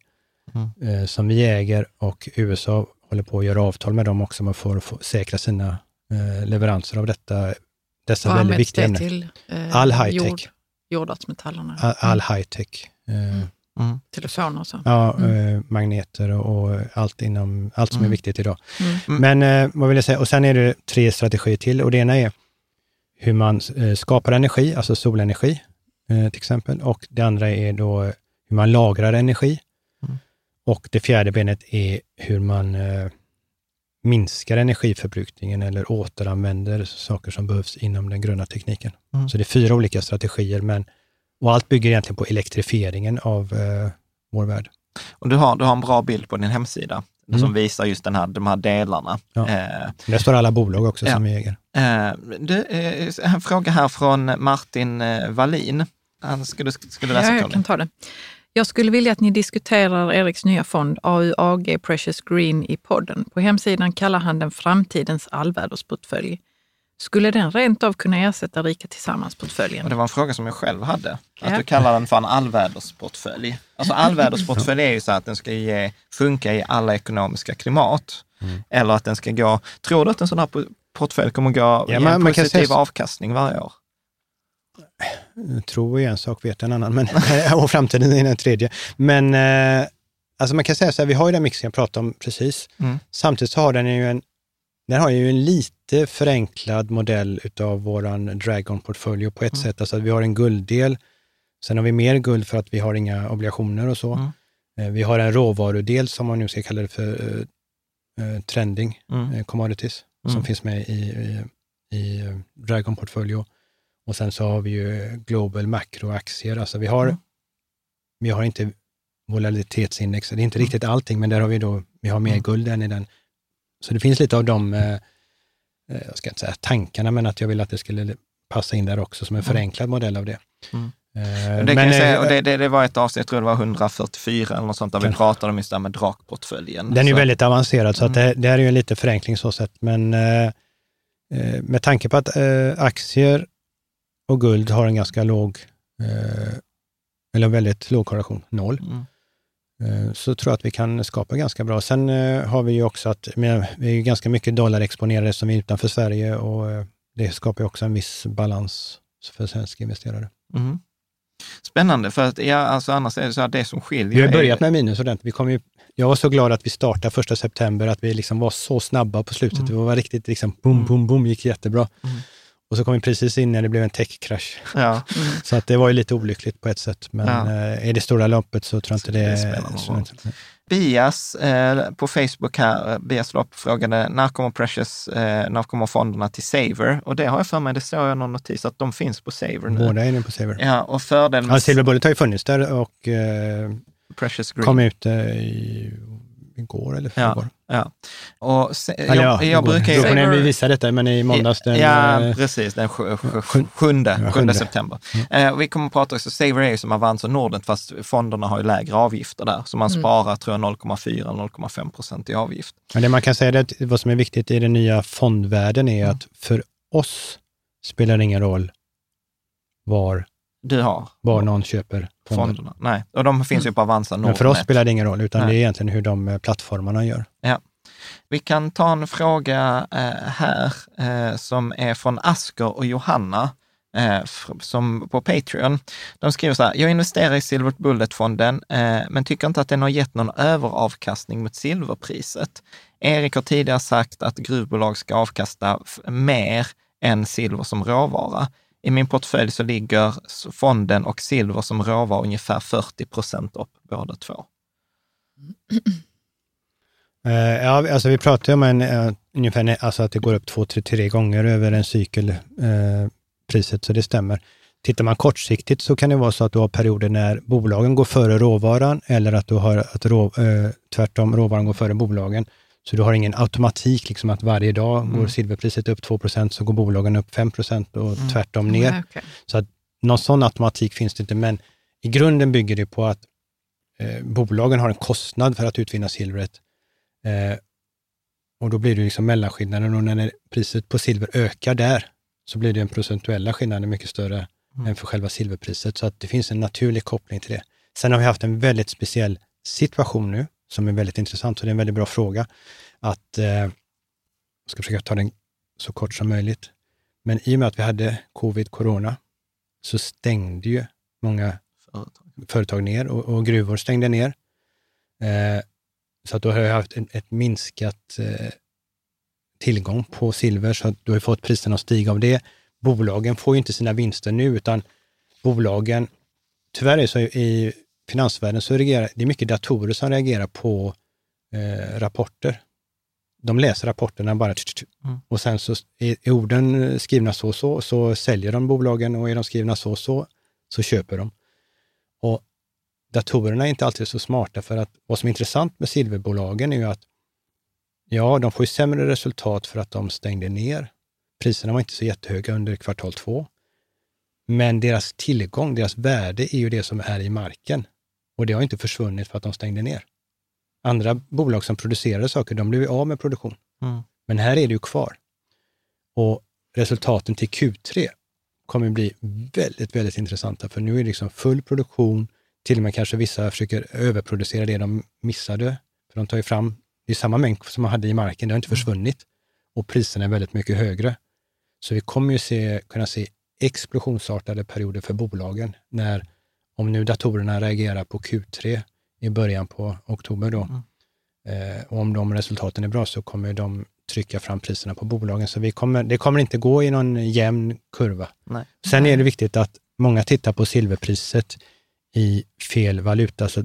Mm. eh, som vi äger och USA håller på att göra avtal med dem också, man får, får säkra sina eh, leveranser av detta, dessa Vad väldigt viktiga ämnen. till? Eh, All high jord- tech. Jordartsmetallerna. All, all high tech. Eh, Mm. Mm. Telefoner och så. Ja, eh, magneter och, och allt, inom, allt som är Mm. viktigt idag. Mm. Mm. Men eh, vad vill jag säga? Och sen är det tre strategier till och det ena är hur man eh, skapar energi, alltså solenergi eh, till exempel. Och det andra är då hur man lagrar energi. Och det fjärde benet är hur man eh, minskar energiförbrukningen eller återanvänder saker som behövs inom den gröna tekniken. Mm. Så det är fyra olika strategier, men och allt bygger egentligen på elektrifieringen av eh, vår värld. Och du har, du har en bra bild på din hemsida Mm. som visar just den här, de här delarna. Ja. Eh, Där står alla bolag också Ja. som vi äger. eh, du, eh, en fråga här från Martin eh, Wallin. Han skulle, skulle läsa Ja, ja, jag kan ta det. Jag skulle vilja att ni diskuterar Eriks nya fond AUAG Precious Green i podden. På hemsidan kallar han den framtidens allvädersportfölj. Skulle den rent av kunna ersätta Rika Tillsammans-portföljen? Det var en fråga som jag själv hade. Att Ja. du kallar den för en allvädersportfölj. Alltså allvädersportfölj är ju så att den ska ge, funka i alla ekonomiska klimat. Mm. Eller att den ska gå, tror du att en sån här po- portfölj kommer gå Ja, ge man- en positiv avkastning varje år? Tro är en sak, vet en annan, men, och framtiden är den tredje. Men eh, alltså man kan säga så här, vi har ju den mixen jag pratade om precis. Mm. Samtidigt så har den ju en, den har ju en lite förenklad modell utav våran Dragon-portfölj på ett Mm. sätt. Alltså att vi har en gulddel, sen har vi mer guld för att vi har inga obligationer och så. Mm. Eh, vi har en råvarudel som man nu ska kalla det för eh, eh, trending Mm. eh, commodities Mm. som finns med i, i, i Dragon Portfolio. Och sen så har vi ju global makroaktier. Alltså vi har, Mm. vi har inte volatilitetsindex, det är inte riktigt allting, men där har vi då, vi har mer Mm. guld än i den. Så det finns lite av de, eh, eh, jag ska inte säga tankarna, men att jag vill att det skulle passa in där också som en Mm. förenklad modell av det. Mm. Eh, Det, men, säga, eh, och det, det, det var ett avsnitt, jag tror det var 144 eller något sånt, där vi Kanske. pratade om just det här med drakportföljen. Den är Så- väldigt avancerad, så att Mm. det, det här är ju en lite förenkling så sett. Men eh, eh, med tanke på att aktier och guld har en ganska låg, eh, eller väldigt låg korrelation, noll, Mm. eh, så tror jag att vi kan skapa ganska bra. Sen eh, har vi ju också att, men, vi är ju ganska mycket dollarexponerade som är utanför Sverige och eh, det skapar ju också en viss balans för svenska investerare. Mm. Spännande, för att ja, alltså annars är det så här, det som skiljer... Vi har börjat med minus ordentligt. Vi kom ju, jag var så glad att vi startade första september, att vi liksom var så snabba på slutet. Det var riktigt liksom boom, boom, boom, gick jättebra. Och så kom vi precis in när det blev en techkrasch. Ja, Så att det var ju lite olyckligt på ett sätt. Men Ja. eh, i det stora loppet så tror jag inte det, det spelar någon roll. Bias eh, på Facebook här, Bias Lopp frågade när kommer Precious, eh, när kommer fonderna till Saver? Och det har jag för mig, det står jag någon notis att de finns på Saver nu. Båda är nu på Saver. Ja. Ja, och fördelen med Silver Bullet har ju funnits där och eh, Precious Green. kom ut eh, i, igår eller ja, förrgår. ja. Och se, jag, jag igår. brukar Då ju... får ni visa detta, men i måndags den... Ja, eh, precis. Den sju, sju, sjun- sjunde, ja, sjunde sjunde. september. Eh, och vi kommer att prata också, Saver är som Avanza och Nordnet, fast fonderna har ju lägre avgifter där. Så man sparar, tror jag, 0,4-0,5 procent i avgift. Men det man kan säga är att vad som är viktigt i den nya fondvärlden är att för oss spelar det ingen roll var, Du har var någon köper fonder. fonderna. Nej, och de finns ju på Avanza Nordnet. Men för oss spelar det ingen roll, utan Nej. det är egentligen hur de eh, plattformarna gör. Ja. Vi kan ta en fråga eh, här eh, som är från Asker och Johanna eh, som på Patreon. De skriver så här, jag investerar i Silver Bullet-fonden eh, men tycker inte att den har gett någon överavkastning mot silverpriset. Erik har tidigare sagt att gruvbolag ska avkasta mer än silver som råvara. I min portfölj så ligger fonden och silver som råvara ungefär 40 procent upp båda två. Uh, ja, alltså vi pratar ju om en, uh, ungefär alltså att det går upp två, tre, tre gånger över en cykel, uh, priset, så det stämmer. Tittar man kortsiktigt så kan det vara så att du har perioder när bolagen går före råvaran eller att du har att rå, tvärtom råvaran går före bolagen. Så du har ingen automatik, liksom att varje dag går silverpriset upp 2% så går bolagen upp 5% och tvärtom ner. Nej, okej. Så att någon sån automatik finns det inte, men i grunden bygger det på att eh, bolagen har en kostnad för att utvinna silvret. Eh, och då blir det liksom mellanskillnaden och när priset på silver ökar där så blir den procentuella skillnaden mycket större än för själva silverpriset. Så att det finns en naturlig koppling till det. Sen har vi haft en väldigt speciell situation nu som är väldigt intressant, så det är en väldigt bra fråga. Att, eh, jag ska försöka ta den så kort som möjligt. Men i och med att vi hade covid, corona, så stängde ju många Företag. företag ner och, och gruvor stängde ner. Eh, så att då har jag haft ett, ett minskat eh, tillgång på silver, så att du har fått priserna att stiga av det. Bolagen får ju inte sina vinster nu, utan bolagen, tyvärr är så i finansvärlden så reagerar, det är mycket datorer som reagerar på eh, rapporter. De läser rapporterna bara tch, tch, tch. Mm. och sen så är, är orden skrivna så och så, så säljer de bolagen och är de skrivna så och så, så köper de. Och datorerna är inte alltid så smarta för att vad som är intressant med silverbolagen är ju att ja, de får ju sämre resultat för att de stängde ner. Priserna var inte så jättehöga under kvartal två. Men deras tillgång, deras värde är ju det som är i marken. Och det har inte försvunnit för att de stängde ner. Andra bolag som producerade saker, de blev av med produktion. Mm. Men här är det ju kvar. Och resultaten till Q3 kommer bli väldigt, väldigt intressanta, för nu är det liksom full produktion, till och med kanske vissa försöker överproducera det de missade, för de tar ju fram, det är samma mängd som man hade i marken, det har inte försvunnit och priserna är väldigt mycket högre. Så vi kommer ju se, kunna se explosionsartade perioder för bolagen, när, om nu datorerna reagerar på Q3 i början på oktober då, eh, och om de resultaten är bra så kommer de trycka fram priserna på bolagen. Så vi kommer, det kommer inte gå i någon jämn kurva. Nej. Sen är det viktigt att många tittar på silverpriset i fel valuta. Så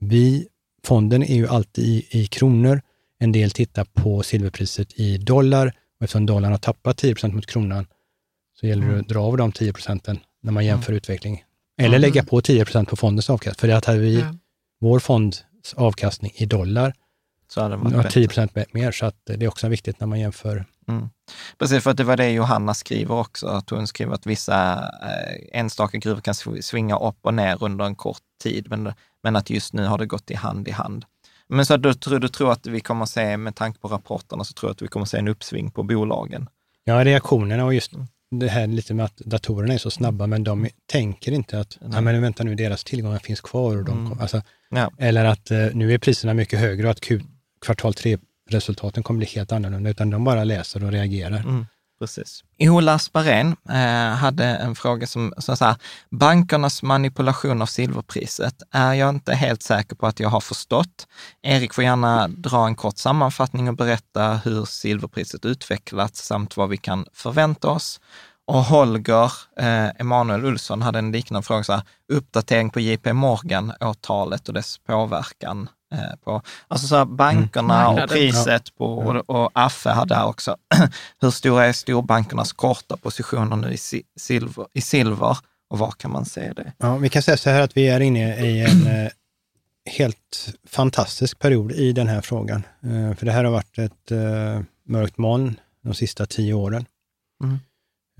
vi, fonden är ju alltid i, i kronor. En del tittar på silverpriset i dollar och eftersom dollarn har tappat 10% mot kronan så gäller det att dra av de 10 procenten när man jämför utveckling. Eller lägga på 10% på fondens avkastning. För det att hade vi Ja. vår fonds avkastning i dollar Så hade bättre. 10 procent mer, så att det är också viktigt när man jämför. Mm. Precis, för att det var det Johanna skriver också, att hon skriver att vissa eh, enstaka gruvor kan sv- svinga upp och ner under en kort tid, men, men att just nu har det gått i hand i hand. Men så du, tror- du tror att vi kommer att se, med tanke på rapporterna, så tror jag att vi kommer att se en uppsving på bolagen. Ja, reaktionerna och just Mm. Det här lite med att datorerna är så snabba, men de tänker inte att, nej men vänta nu, deras tillgångar finns kvar. Och de Mm. alltså, Ja. Eller att eh, nu är priserna mycket högre och att Q, kvartal tre resultaten kommer bli helt annorlunda, utan de bara läser och reagerar. Mm. Precis. Ola Asparén eh, hade en fråga som, som så här, bankernas manipulation av silverpriset är jag inte helt säker på att jag har förstått. Erik får gärna dra en kort sammanfattning och berätta hur silverpriset utvecklats samt vad vi kan förvänta oss. Och Holger eh, Emanuel Olsson hade en liknande fråga, så här, uppdatering på JP Morgan-åtalet och dess påverkan på, alltså så här, bankerna Mm. och priset på, och, och Affe hade här också, hur stora är storbankernas korta positioner nu i, si- silver, i silver och var kan man se det? Ja, vi kan säga så här att vi är inne i en eh, helt fantastisk period i den här frågan. Eh, för det här har varit ett eh, mörkt moln de sista tio åren. Mm.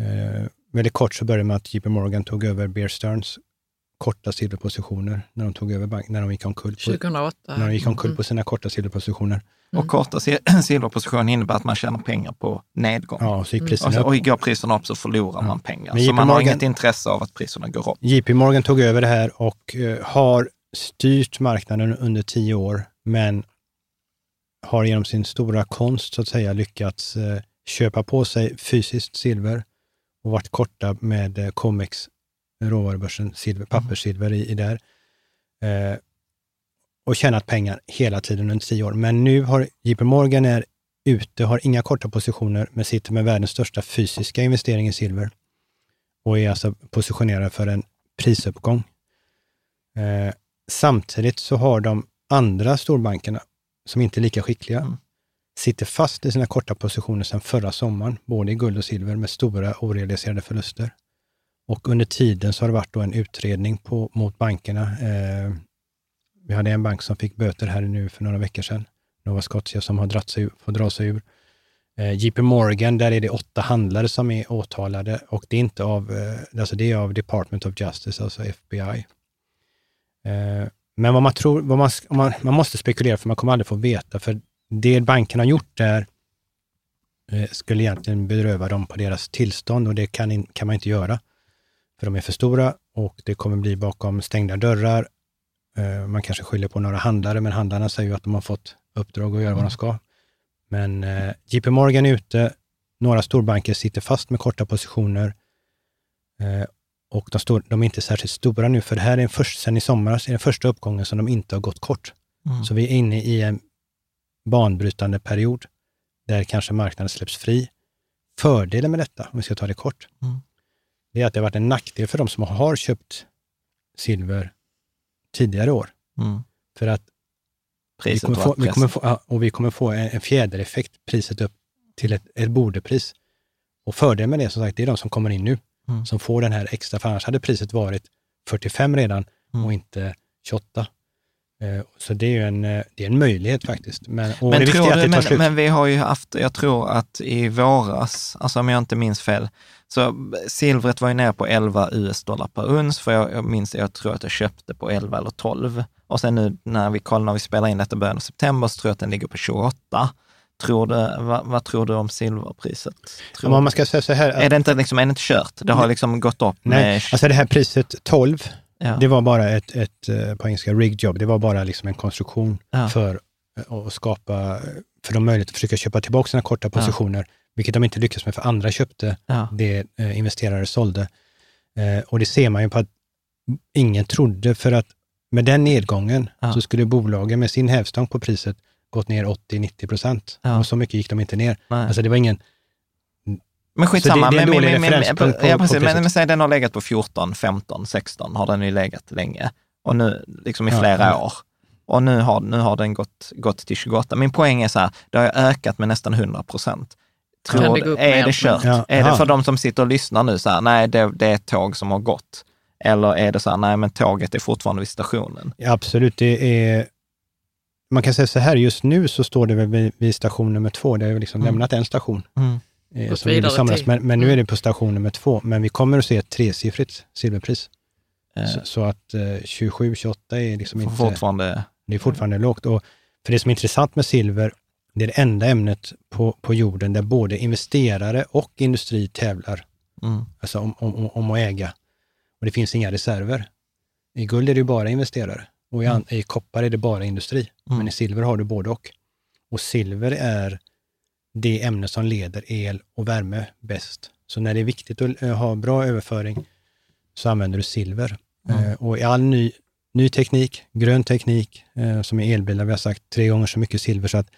Eh, väldigt kort så började med att JP Morgan tog över Bear Stearns korta silverpositioner när de tog över bank, när de gick omkull på, 2008. när de gick omkull Mm. på sina korta silverpositioner. Och korta si- silverposition innebär att man tjänar pengar på nedgång. Ja, så gick Och, priserna så, upp. och går priserna upp så förlorar man pengar. Men Så JP man har Morgan- inget intresse av att priserna går upp. JP Morgan tog över det här och eh, har styrt marknaden under tio år, men har genom sin stora konst så att säga lyckats eh, köpa på sig fysiskt silver och varit korta med eh, Comex, råvarubörsen, silver, papperssilver i, i där. Eh, och tjänat pengar hela tiden under tio år. Men nu har JP Morgan är ute, har inga korta positioner, men sitter med världens största fysiska investering i silver och är alltså positionerad för en prisuppgång. Eh, samtidigt så har de andra storbankerna, som inte är lika skickliga, Mm. sitter fast i sina korta positioner sedan förra sommaren, både i guld och silver, med stora orealiserade förluster. Och under tiden så har det varit då en utredning på, mot bankerna. Eh, vi hade en bank som fick böter här nu för några veckor sedan, Nova Scotia, som har dratt sig, får dra sig ur. Eh, JP Morgan, där är det åtta handlare som är åtalade och det är inte av, eh, alltså det är av Department of Justice, alltså FBI. Eh, men vad man tror, vad man, man, man måste spekulera för man kommer aldrig få veta, för det banken har gjort där eh, skulle egentligen beröva dem på deras tillstånd och det kan, in, kan man inte göra. För de är för stora och det kommer bli bakom stängda dörrar. Eh, man kanske skyller på några handlare, men handlarna säger ju att de har fått uppdrag att göra vad de ska. Men eh, JP Morgan är ute, några storbanker sitter fast med korta positioner eh, och de, står, de är inte särskilt stora nu, för det här är först sen i somras, är den första uppgången som de inte har gått kort. Mm. Så vi är inne i en banbrytande period där kanske marknaden släpps fri. Fördelen med detta, om vi ska ta det kort, Mm. Det är att det har varit en nackdel för de som har köpt silver tidigare år. Mm. För att vi Priset kommer, var få, vi kommer få, och vi kommer få en, en fjädereffekt, priset upp till ett, ett bordepris. Och fördelen med det, som sagt, det är de som kommer in nu, Mm. som får den här extra, för annars hade priset varit 45 redan Mm. och inte 28. Eh, Så det är ju en, eh, det är en möjlighet faktiskt. Men, Men, tror du, men, men vi har ju haft, jag tror att i våras, alltså om jag inte minns fel, så silvret var ju ner på 11 US-dollar per uns, för jag, jag minns, jag tror att jag köpte på 11 eller 12. Och sen nu när vi kollar, när vi spelar in detta början av september, så tror jag att den ligger på 28. Tror du, vad, vad tror du om silverpriset? Tror, om man ska säga så här, att, är, det inte, liksom, är det inte kört? Det har liksom gått upp nej, med... alltså det här priset 12, ja. det var bara ett, ett eh, på engelska rigged job, det var bara liksom en konstruktion Ja. för eh, att skapa, för de möjlighet att försöka köpa tillbaka sina korta positioner, vilket de inte lyckades med, för andra köpte ja. det eh, investerare sålde. Och det ser man ju på att ingen trodde, för att med den nedgången Ja. så skulle bolagen med sin hävstång på priset gått ner 80-90 procent. Ja. Och så mycket gick de inte ner. Nej. Alltså det var ingen... Men skitsamma, Så det- det är en men, dålig men, men, på- ja, precis, men, men säg den har legat på 14, 15, 16 har den ju legat länge. Och nu, liksom i flera ja. år. Och nu har, nu har den gått, gått till 28. Min poäng är så här, det har ökat med nästan 100 procent. Tror, det är det kört? Ja, är det för de som sitter och lyssnar nu så här, nej det, det är ett tåg som har gått. Eller är det så här, nej men tåget är fortfarande vid stationen. Ja, absolut, det är... Man kan säga så här, just nu så står det väl vid, vid station nummer två. Det har ju liksom Mm. lämnat en station. Eh, som vi gjorde till- Men, men nu Mm. är det på station nummer två. Men vi kommer att se ett tresiffrigt silverpris. Eh, Så, så att eh, 27-28 är liksom inte... fortfarande, Det är fortfarande lågt. Och för det som är intressant med silver, det är det enda ämnet på, på jorden där både investerare och industri tävlar mm, alltså om, om, om- att äga. Och det finns inga reserver. I guld är det ju bara investerare och i, an, i koppar är det bara industri. Mm. Men i silver har du både och. Och silver är det ämne som leder el och värme bäst. Så när det är viktigt att eh, ha bra överföring så använder du silver. Mm. Och i all ny, ny teknik, grön teknik, eh, som är elbilar, vi har sagt tre gånger så mycket silver, så att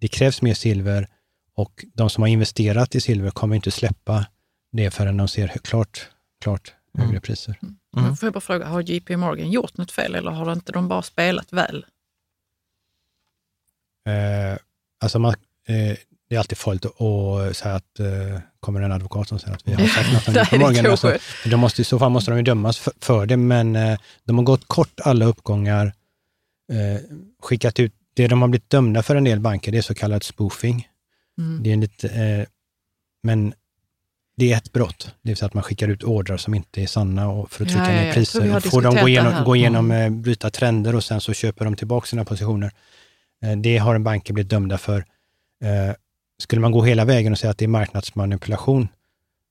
det krävs mer silver och de som har investerat i silver kommer inte släppa det förrän de ser klart, klart Mm. högre priser. Mm. Får jag bara fråga, har JP Morgan gjort något fel eller har inte de bara spelat väl? Eh, alltså man, eh, det är alltid farligt att säga att eh, kommer en advokat som säger att vi har sagt något om JP Morgan. Alltså, de måste, I så fall måste de ju dömas för, för det, men eh, de har gått kort alla uppgångar, eh, skickat ut, det de har blivit dömda för en del banker, det är så kallad spoofing. Mm. Det är lite, eh, men det är ett brott, det vill säga att man skickar ut ordrar som inte är sanna och för att Ja, trycka ja, ner har priser. Får de gå igenom, gå igenom Mm. bryta trender och sen så köper de tillbaka sina positioner. Eh, det har en banker blivit dömda för. Skulle man gå hela vägen och säga att det är marknadsmanipulation,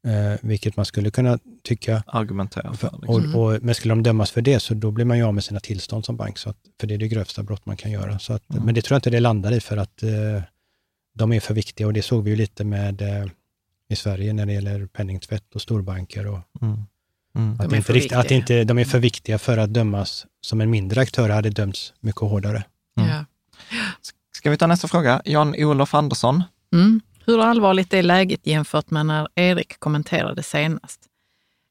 eh, vilket man skulle kunna tycka, Argumentera för. Liksom. och, och, men skulle de dömas för det så då blir man ju av med sina tillstånd som bank, så att, för det är det grövsta brott man kan göra. Så att, Mm. Men det tror jag inte det landar i för att eh, de är för viktiga och det såg vi ju lite med eh, i Sverige när det gäller penningtvätt och storbanker. Och Mm. Mm. De att, är inte för riktigt, att inte, de är för viktiga för att dömas som en mindre aktör hade dömts mycket hårdare. Mm. Ja. Ska vi ta nästa fråga? Jan-Olof Andersson. Mm. Hur allvarligt är läget jämfört med när Erik kommenterade senast?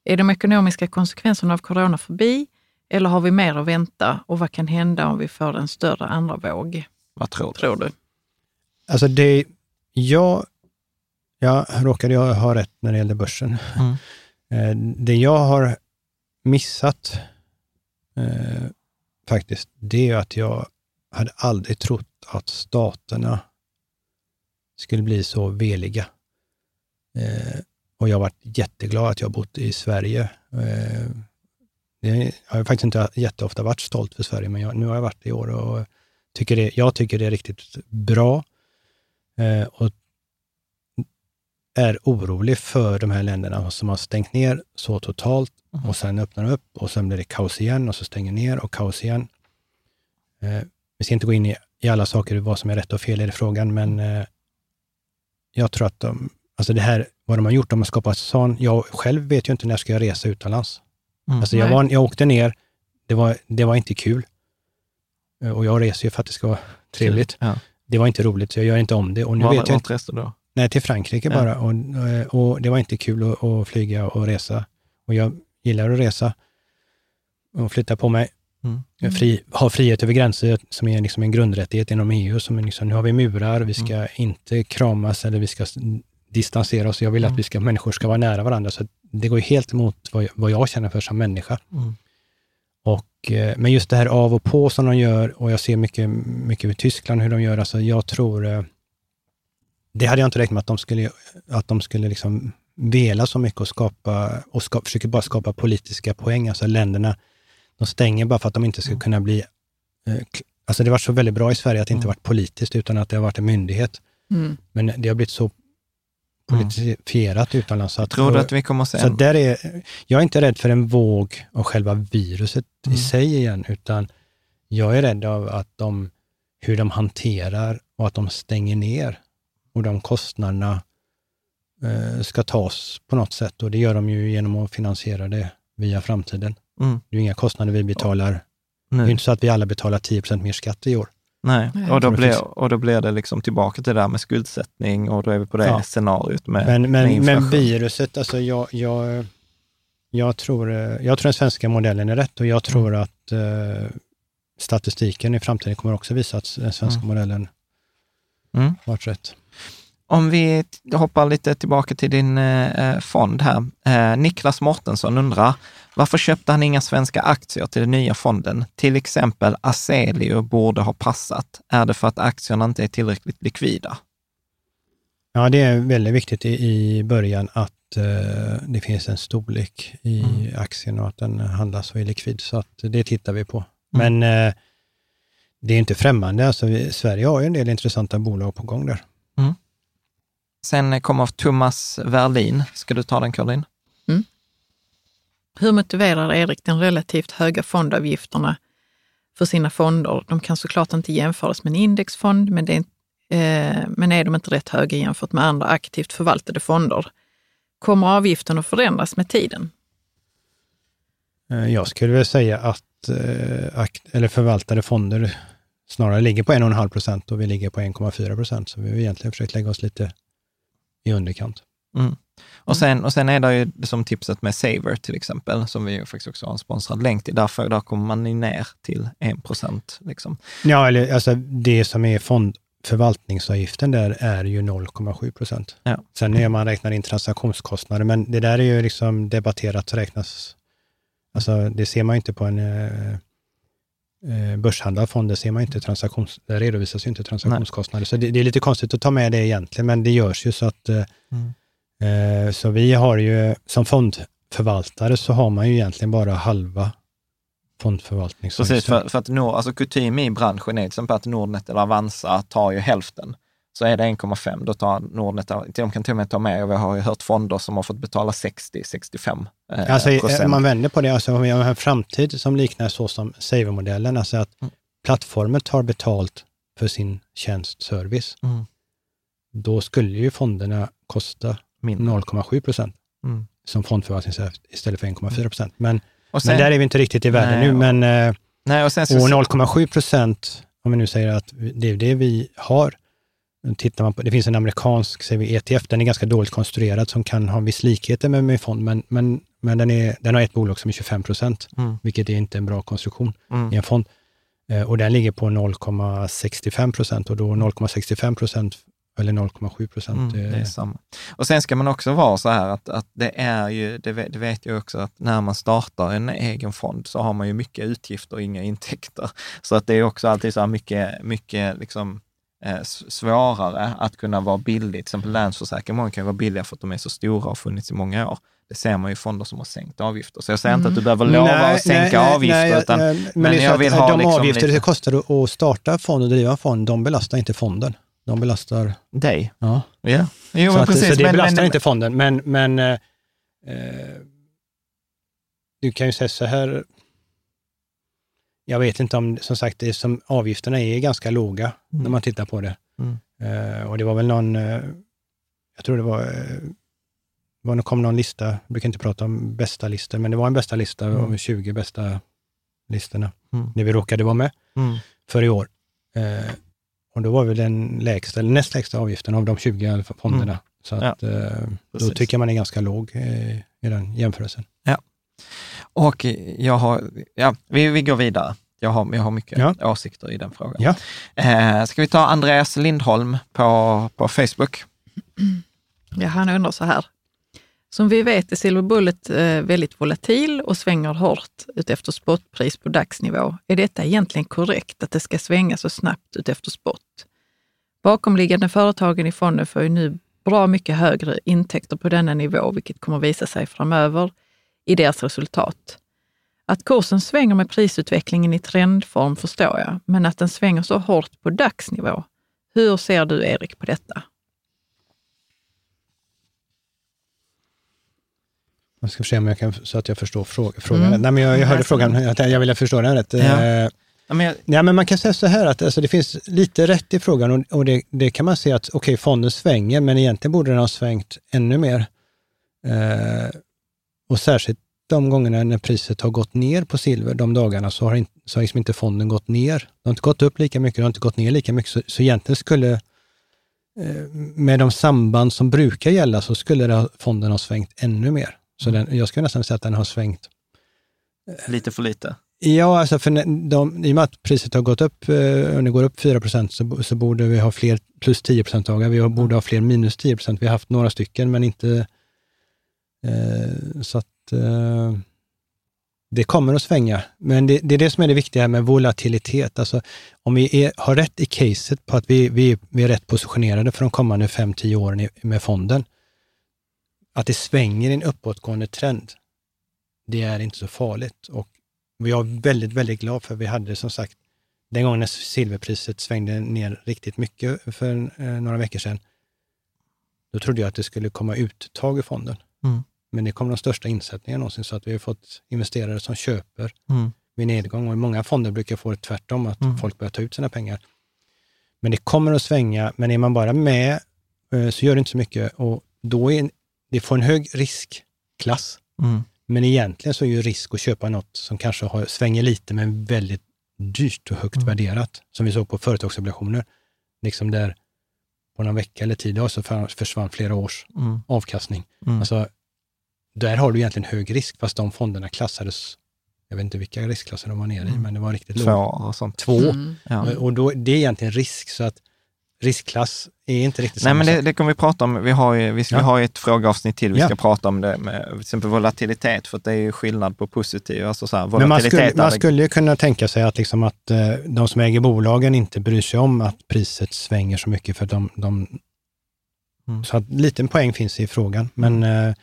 Är de ekonomiska konsekvenserna av corona förbi eller har vi mer att vänta och vad kan hända om vi får en större andra våg, Vad tror du? tror du? Alltså det, jag, jag råkade jag ha rätt när det gällde börsen. Mm. Eh, Det jag har missat eh, faktiskt, det är att jag hade aldrig trott att staterna skulle bli så veliga. Eh, och jag har varit jätteglad att jag har bott i Sverige. Eh, jag har faktiskt inte jätteofta varit stolt för Sverige, men jag, nu har jag varit det i år och tycker det, jag tycker det är riktigt bra. Eh, och är orolig för de här länderna som har stängt ner så totalt Mhm. och sen öppnar upp och sen blir det kaos igen och så stänger ner och kaos igen. Eh, vi ska inte gå in i, i alla saker, vad som är rätt och fel i frågan, men eh, jag tror att de, alltså det här, vad de har gjort, de har skapat sån, jag själv vet ju inte när jag ska resa utomlands. Mm. Alltså jag, var, jag åkte ner, det var, det var inte kul. Eh, Och jag reser ju för att det ska vara trevligt. Ja. Det var inte roligt, så jag gör inte om det. Och nu Var, vet jag inte, då? nej, till Frankrike Ja. bara. Och, eh, och det var inte kul att, att flyga och resa. Och jag gillar att resa och flytta på mig. Mm. Fri, ha frihet över gränser som är liksom en grundrättighet inom EU. Som liksom, nu har vi murar, vi ska Mm. inte kramas eller vi ska distansera oss. Jag vill Mm. att vi ska, människor ska vara nära varandra. Så det går helt emot vad jag, vad jag känner för som människa. Mm. Och, eh, men just det här av och på som de gör, och jag ser mycket, mycket i Tyskland hur de gör, alltså jag tror, eh, det hade jag inte räknat med att de skulle, att de skulle liksom vela så mycket och skapa, och ska, försöker bara skapa politiska poäng, alltså länderna, de stänger bara för att de inte ska kunna bli, eh, alltså det var så väldigt bra i Sverige att det inte Mm. varit politiskt, utan att det har varit en myndighet. Mm. Men det har blivit så politifierat utomlands. Så att, Tror du att vi kommer att se så där är, jag är inte rädd för en våg av själva viruset Mm. i sig igen, utan jag är rädd av att de, hur de hanterar och att de stänger ner och de kostnaderna eh, ska tas på något sätt. Och det gör de ju genom att finansiera det via framtiden. Mm. Det är ju inga kostnader vi betalar. Det är inte så att vi alla betalar 10% mer skatt i år. Nej, Nej. och då, blir, och då blir det liksom tillbaka till det där med skuldsättning och då är vi på det Ja. scenariot med, Men, med men, inflation. men viruset, alltså jag, jag, jag, tror, eh, jag tror den svenska modellen är rätt och jag tror att eh, statistiken i framtiden kommer också visa att den svenska Mm. modellen Mm. varit rätt. Om vi hoppar lite tillbaka till din eh, fond här. Eh, Niklas Mortensson undrar, varför köpte han inga svenska aktier till den nya fonden? Till exempel Aselio borde ha passat. Är det för att aktierna inte är tillräckligt likvida? Ja, det är väldigt viktigt i, i början att eh, det finns en storlek i Mm. aktien och att den handlas och är likvid. Så att det tittar vi på. Mm. Men eh, det är inte främmande. Alltså, vi, Sverige har ju en del intressanta bolag på gång där. Sen kommer Thomas Verlin. Ska du ta den, Caroline? Hur motiverar Erik den relativt höga fondavgifterna för sina fonder? De kan såklart inte jämföras med en indexfond, men det är, eh, men är de inte rätt höga jämfört med andra aktivt förvaltade fonder? Kommer avgiften att förändras med tiden? Eh, jag skulle väl säga att eh, eller förvaltade fonder snarare ligger på 1,5 procent och vi ligger på 1,4 procent. Så vi har egentligen försökt lägga oss lite i underkant. Mm. Och, sen, och sen är det ju som tipset med Saver till exempel, som vi faktiskt också har en sponsrad länk till. Därför, där kommer man ner till 1 procent. Liksom. Ja, eller alltså det som är fondförvaltningsavgiften där är ju 0,7 procent. Ja. Sen när man räknar in transaktionskostnader, men det där är ju liksom debatterat och räknas, alltså det ser man inte på en eh, eh börshandlad fond, det ser man inte transaktions, det redovisas ju inte transaktionskostnader. Nej. Så det, det, är lite konstigt att ta med det egentligen, men det görs ju så att eh, mm Eh, så vi har ju, som fondförvaltare så har man ju egentligen bara halva fondförvaltning. Precis, för, för att Nord, alltså kutym i branschen är till exempel att Nordnet eller Avanza tar ju hälften. Så är det 1,5, då tar Nordnet, de kan till och med ta med, och vi har ju hört fonder som har fått betala 60-65 eh, alltså, eh, procent. Man vänder på det, alltså om vi har en framtid som liknar så som Saver-modellen, alltså att mm. plattformen tar betalt för sin tjänst, service. Mm. Då skulle ju fonderna kosta 0,7 procent mm. som fondförvaltningsavgift istället för 1,4 procent. Men, men där är vi inte riktigt i världen nu. Men, eh, nej, och, och 0,7 procent, om vi nu säger att det är det vi har, Tittar man på, det finns en amerikansk säger vi, ETF, den är ganska dåligt konstruerad som kan ha viss likheter med, med fond, men, men, men den, är, den har ett bolag som är 25 procent, mm. vilket är inte en bra konstruktion mm. i en fond. Eh, och den ligger på 0,65 procent och då 0,65 procent eller 0,7 procent. Mm, det är samma. Och sen ska man också vara så här att, att det är ju, det vet, det vet jag också, att när man startar en egen fond så har man ju mycket utgifter och inga intäkter. Så att det är också alltid så här mycket, mycket liksom, eh, svårare att kunna vara billig. Till exempel Länsförsäkring, många kan vara billiga för att de är så stora och funnits i många år. Det ser man ju i fonder som har sänkt avgifter. Så jag säger mm. inte att du behöver lova nej, att sänka nej, avgifter, nej, utan, men, men jag vill ha... De liksom avgifter lite... det kostar att starta fond och driva fond, de belastar inte fonden. De belastar... Dig? Ja. ja. Jo, så, att, precis, så det men, belastar men, inte fonden, men, men eh, eh, du kan ju säga så här, jag vet inte om, som sagt, det som, avgifterna är ganska låga mm. när man tittar på det. Mm. Eh, och det var väl någon, eh, jag tror det var, eh, var, kom någon lista, jag brukar inte prata om bästa listor, men det var en bästa lista mm. av 20 bästa listorna, mm. där vi råkade vara med mm. för i år. Eh, och då var vi den lägsta, eller näst lägsta avgiften av de 20 fonderna. Mm. Så att, ja, då tycker man är ganska låg i den jämförelsen. Ja, och jag har, ja, vi, vi går vidare. Jag har, jag har mycket ja. åsikter i den frågan. Ja. Eh, ska vi ta Andreas Lindholm på, på Facebook? Ja, han undrar så här. Som vi vet är Silver Bullet eh, väldigt volatil och svänger hårt utefter spotpris på dagsnivå. Är detta egentligen korrekt att det ska svänga så snabbt utefter spot? Bakomliggande företagen i fonden får ju nu bra mycket högre intäkter på denna nivå, vilket kommer visa sig framöver i deras resultat. Att kursen svänger med prisutvecklingen i trendform förstår jag, men att den svänger så hårt på dagsnivå. Hur ser du, Erik, på detta? Jag ska se om jag kan, så att jag förstår frågan. Mm. Nej, men jag, jag hörde frågan, jag, jag ville förstå den rätt. Ja. Eh, ja, men, jag... ja, men man kan säga så här att alltså, det finns lite rätt i frågan och, och det, det, kan man se att okej, okay, fonden svänger, men egentligen borde den ha svängt ännu mer. Eh, och särskilt de gångerna när priset har gått ner på silver, de dagarna, så har, in, så har liksom inte fonden gått ner. Det har inte gått upp lika mycket, det har inte gått ner lika mycket. Så, så egentligen skulle, eh, med de samband som brukar gälla, så skulle det, fonden ha svängt ännu mer. Så den, jag skulle nästan säga att den har svängt. Lite för lite? Ja, alltså för de, i och med att priset har gått upp, eh, och det går upp 4 så, så borde vi ha fler plus 10% dagar. Vi borde ha fler minus 10% Vi har haft några stycken, men inte... Eh, så att eh, det kommer att svänga. Men det, det, är det som är det viktiga med volatilitet. Alltså, om vi är, har rätt i caset på att vi, vi, vi är rätt positionerade för de kommande 5-10 åren med fonden, att det svänger i en uppåtgående trend, det är inte så farligt. Och jag är väldigt, väldigt glad för vi hade som sagt, den gången när silverpriset svängde ner riktigt mycket för eh, några veckor sedan, då trodde jag att det skulle komma uttag i fonden. Men det kom de största insättningarna någonsin, så att vi har fått investerare som köper mm. vid nedgång. Och i många fonder brukar få det tvärtom, att mm. folk börjar ta ut sina pengar. Men det kommer att svänga, men är man bara med eh, så gör det inte så mycket och då är det får en hög riskklass. Mm. Men egentligen så är ju risk att köpa något som kanske har, svänger lite men väldigt dyrt och högt Mm. värderat. Som vi såg på företagsobligationer. Liksom där på någon vecka eller dagar så för- försvann flera års Mm. avkastning. Mm. Alltså, där har du egentligen hög risk, fast de fonderna klassades, jag vet inte vilka riskklasser de var nere i, Mm. men det var riktigt Två lågt. och sånt. Två. Mm. Ja. Och då, det är egentligen risk, så att riskklass är inte riktigt Nej, samma men det, det kommer vi prata om. Vi har ju, vi ska Ja. ha ett frågeavsnitt till. Vi Ja. ska prata om det med till exempel volatilitet, för att det är ju skillnad på positiv, alltså så här, Men man skulle, man skulle ju kunna tänka sig att, liksom att eh, de som äger bolagen inte bryr sig om att priset svänger så mycket, för de, de Mm. så att liten poäng finns i frågan, men eh,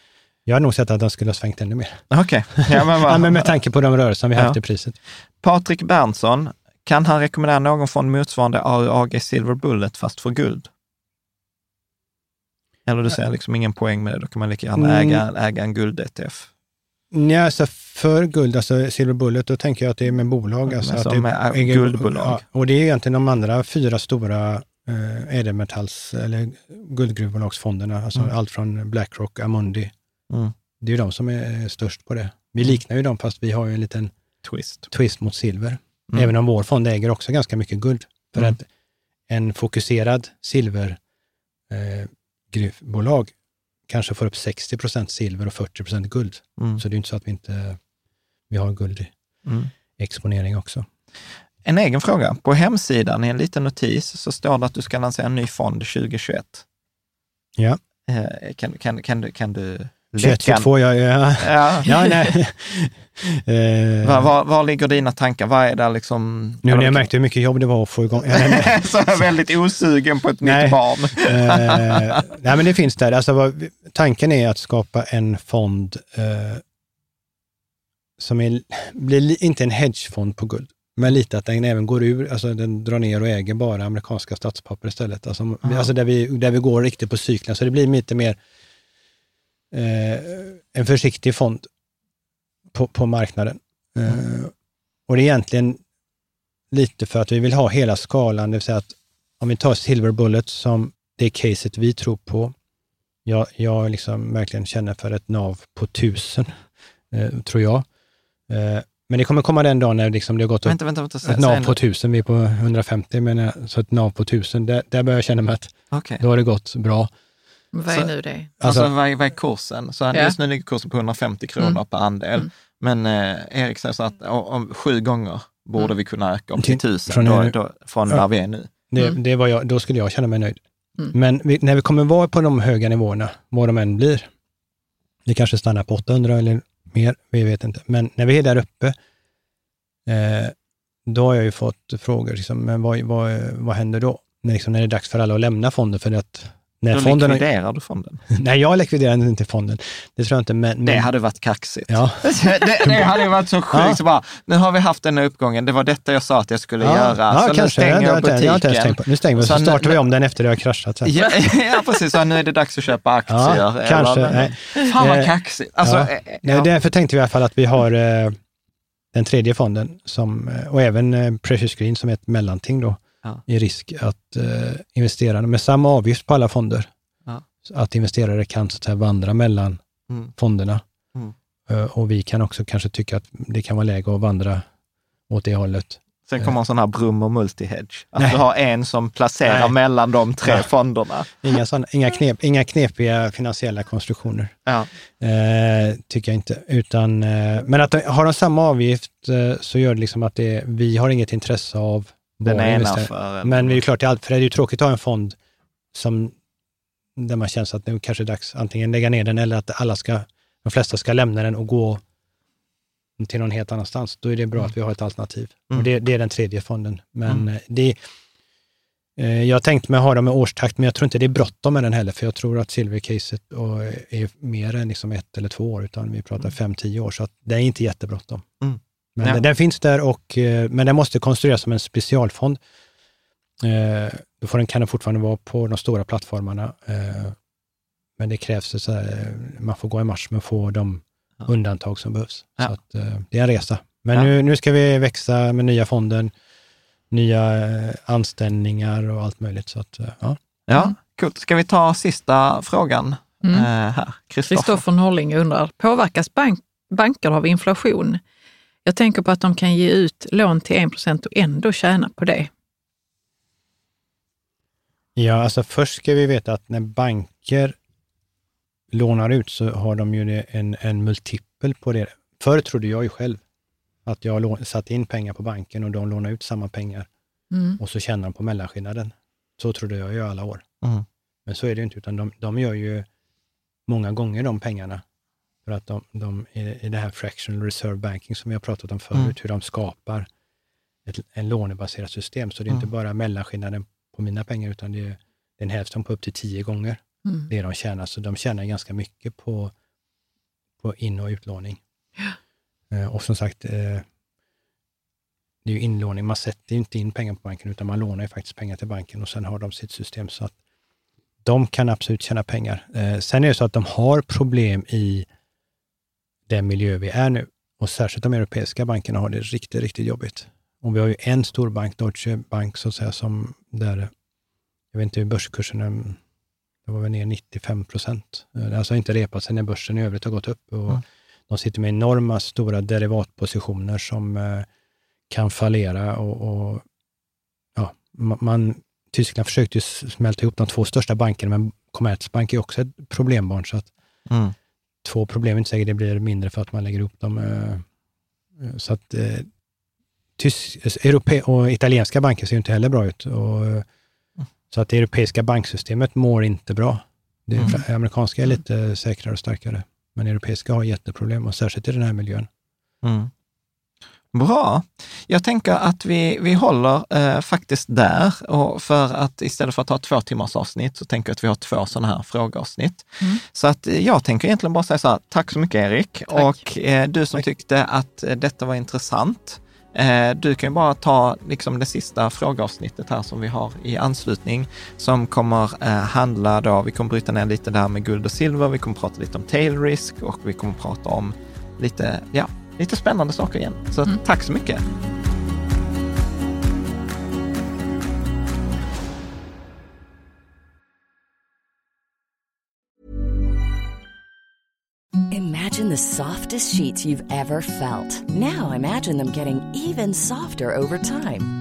jag har nog sett att den skulle ha svängt ännu mer. Okej, ja, men, Ja, men med tanke på de rörelser vi Ja. haft i priset. Patrik Berntsson, kan han rekommendera någon fond motsvarande AUAG Silver Bullet fast för guld? Eller du ser liksom ingen poäng med det, då kan man lika gärna Mm. äga, äga en guld-ETF. Ja, alltså för guld, alltså Silver Bullet, då tänker jag att det är med bolag. Alltså Men att det är guldbolag. Ja, och det är egentligen de andra fyra stora eh, ädelmetalls eller guldgruvbolagsfonderna, alltså Mm. allt från Blackrock, Amundi. Mm. Det är ju de som är störst på det. Vi liknar ju dem, fast vi har ju en liten Twist. twist mot silver. Mm. Även om vår fond äger också ganska mycket guld. För Mm. att en fokuserad silver eh, kanske får upp 60 procent silver och 40 procent guld. Mm. Så det är inte så att vi inte vi har Mm. exponering också. En egen fråga. På hemsidan i en liten notis så står det att du ska lansera en ny fond 2021. Ja. Eh, kan, kan, kan, kan du 21, läcka- 22, ja, ja. Ja. ja nej. eh, Var, var, var ligger dina tankar? Vad är det liksom? nu när jag märkte hur mycket jobb det var att få igång. Så jag är väldigt osugen på ett Nej. nytt barn. eh, nej, men det finns där. Alltså, vad, tanken är att skapa en fond eh, som är, blir li, inte en hedgefond på guld, men lite att den även går ur, alltså den drar ner och äger bara amerikanska statspapper istället. Alltså, Aha. alltså där, vi, där vi går riktigt på cyklen, så det blir lite mer eh, en försiktig fond på, på marknaden. Eh, och det är egentligen lite för att vi vill ha hela skalan, det vill säga att om vi tar Silver Bullet som det caset vi tror på. Jag, jag liksom verkligen känner för ett nav på tusen, eh, tror jag. Eh, men det kommer komma den dagen när liksom det har gått upp Vänta, vänta, vänta. Säg, ett nav på tusen, vi är på 150, men eh, så ett nav på tusen, där, där börjar jag känna mig att Okej. då har det gått bra. Vad är Så- nu det? Alltså, Alltså- vad, är, vad är kursen? Så Ja. Just nu ligger kursen på 150 kronor Mm. per andel. Mm. Men eh, Erik säger så att om, om sju gånger borde Mm. vi kunna öka upp till tusen från då, nu- då, från Ja. där vi är nu. Det, Mm. det var jag, då skulle jag känna mig nöjd. Mm. Men vi, när vi kommer vara på de höga nivåerna, vad de än blir, det kanske stannar på 800 eller mer, vi vet inte. Men när vi är där uppe, eh, då har jag ju fått frågor, liksom, men vad, vad, vad händer då? Liksom, när det är dags för alla att lämna fonden, för att när Då fonden... likviderar du fonden. Nej, jag likviderar inte fonden. Det tror jag inte, men... Det men hade varit kaxigt. Ja. det, det hade varit så sjukt. Ja. Så bara, nu har vi haft den här uppgången, det var detta jag sa att jag skulle göra. ja, så nu kanske. stänger jag inte- jag har inte ens butiken. tänkt på. Nu stänger vi, så så startar nu- vi om den efter det har kraschat. Sen. Ja, ja, precis. Så nu är det dags att köpa aktier. Ja, kanske. Eller, Nej. Fan vad Eh, kaxigt. Alltså, ja. eh, Nej, ja. Därför tänkte vi i alla fall att vi har eh, den tredje fonden som, eh, och även eh, Precious Green som är ett mellanting då, Ja. i risk att eh, investera med samma avgift på alla fonder. Ja. Att investerare kan så att säga, vandra mellan Mm. fonderna. Mm. Eh, och vi kan också kanske tycka att det kan vara läge att vandra åt det hållet. Sen kommer en sån här Brummer Multihedge. Att Nej. du har en som placerar Nej. mellan de tre Ja. fonderna. Inga, såna, inga, knep, inga knepiga finansiella konstruktioner. Ja. Eh, tycker jag inte. Utan, eh, men att har de samma avgift eh, så gör det liksom att det, vi har inget intresse av Den ena för en. Men det är ju klart, det är allt, för det är ju tråkigt att ha en fond som, där man känner att det kanske är dags antingen lägga ner den eller att alla ska, de flesta ska lämna den och gå till någon helt annanstans. Då är det bra att vi har ett alternativ. Mm. Och det, det är den tredje fonden. Men Mm. eh, det, eh, jag tänkte mig ha dem i årstakt, men jag tror inte det är bråttom med den heller, för jag tror att silvercaset är mer än liksom ett eller två år, utan vi pratar fem, tio år, så att det är inte jättebråttom. Mm. Men Ja. den, finns där, och, eh, men den måste konstrueras som en specialfond. Eh, då får den, kan den fortfarande vara på de stora plattformarna, eh, men det krävs, så här, man får gå en match med att få de Ja. undantag som behövs. Ja. Så att, det är en resa. Men Ja. nu, nu ska vi växa med nya fonden. nya anställningar och allt möjligt. Så att, ja. Ja, Mm. coolt. Ska vi ta sista frågan Mm. här? Kristoffer. Kristoffer Norling undrar, påverkas bank, banker av inflation? Jag tänker på att de kan ge ut lån till 1 och ändå tjäna på det. Ja, alltså först ska vi veta att när banker lånar ut så har de ju en, en multipel på det. Förr trodde jag ju själv att jag satte in pengar på banken och de lånar ut samma pengar Mm. och så tjänar de på mellanskillnaden. Så trodde jag ju alla år. Mm. Men så är det ju inte, utan de, de gör ju många gånger de pengarna. För att de, de i, det här fractional reserve banking som vi har pratat om förut, Mm. hur de skapar ett en lånebaserat system. Så det är inte Mm. bara mellanskillnaden på mina pengar, utan det är, det är en hälften på upp till tio gånger Mm. det de tjänar. Så de tjänar ganska mycket på, på in och utlåning. Eh, och som sagt, eh, det är ju inlåning. Man sätter ju inte in pengar på banken, utan man lånar ju faktiskt pengar till banken och sen har de sitt system. Så att de kan absolut tjäna pengar. Eh, sen är det så att de har problem i den miljö vi är nu. Och särskilt de europeiska bankerna har det riktigt, riktigt jobbigt. Och vi har ju en stor bank, Deutsche Bank, så att säga, som där, jag vet inte hur börskursen är, det var väl ner 95 procent. Alltså inte repat sig när börsen i övrigt har gått upp. Och Mm. De sitter med enorma stora derivatpositioner som eh, kan fallera. Och, och, ja, ma- man, Tyskland försökte ju smälta ihop de två största bankerna, men Commerzbank är också ett problembarn. Så att Mm. Två problem inte säkert det blir mindre för att man lägger ihop dem. eh, eh, Så att eh, tysk, europe, och italienska banker ser ju inte heller bra ut. Och, eh, så att det europeiska banksystemet mår inte bra. Det Mm. amerikanska är lite säkrare och starkare, men europeiska har jätteproblem och särskilt i den här miljön. Mm. Bra. Jag tänker att vi, vi håller eh, faktiskt där. Och för att istället för att ha två timmars avsnitt så tänker jag att vi har två sådana här frågeavsnitt. Mm. Så att eh, jag tänker egentligen bara säga så här, tack så mycket Erik. Och eh, du som tyckte att eh, detta var intressant, eh, du kan ju bara ta liksom det sista frågeavsnittet här som vi har i anslutning, som kommer handla då, vi kommer bryta ner lite där med guld och silver, vi kommer prata lite om tail risk och vi kommer prata om lite, ja, lite spännande saker igen. Så Mm. tack så mycket. Imagine the softest sheets you've ever felt. Now imagine them getting even softer over time.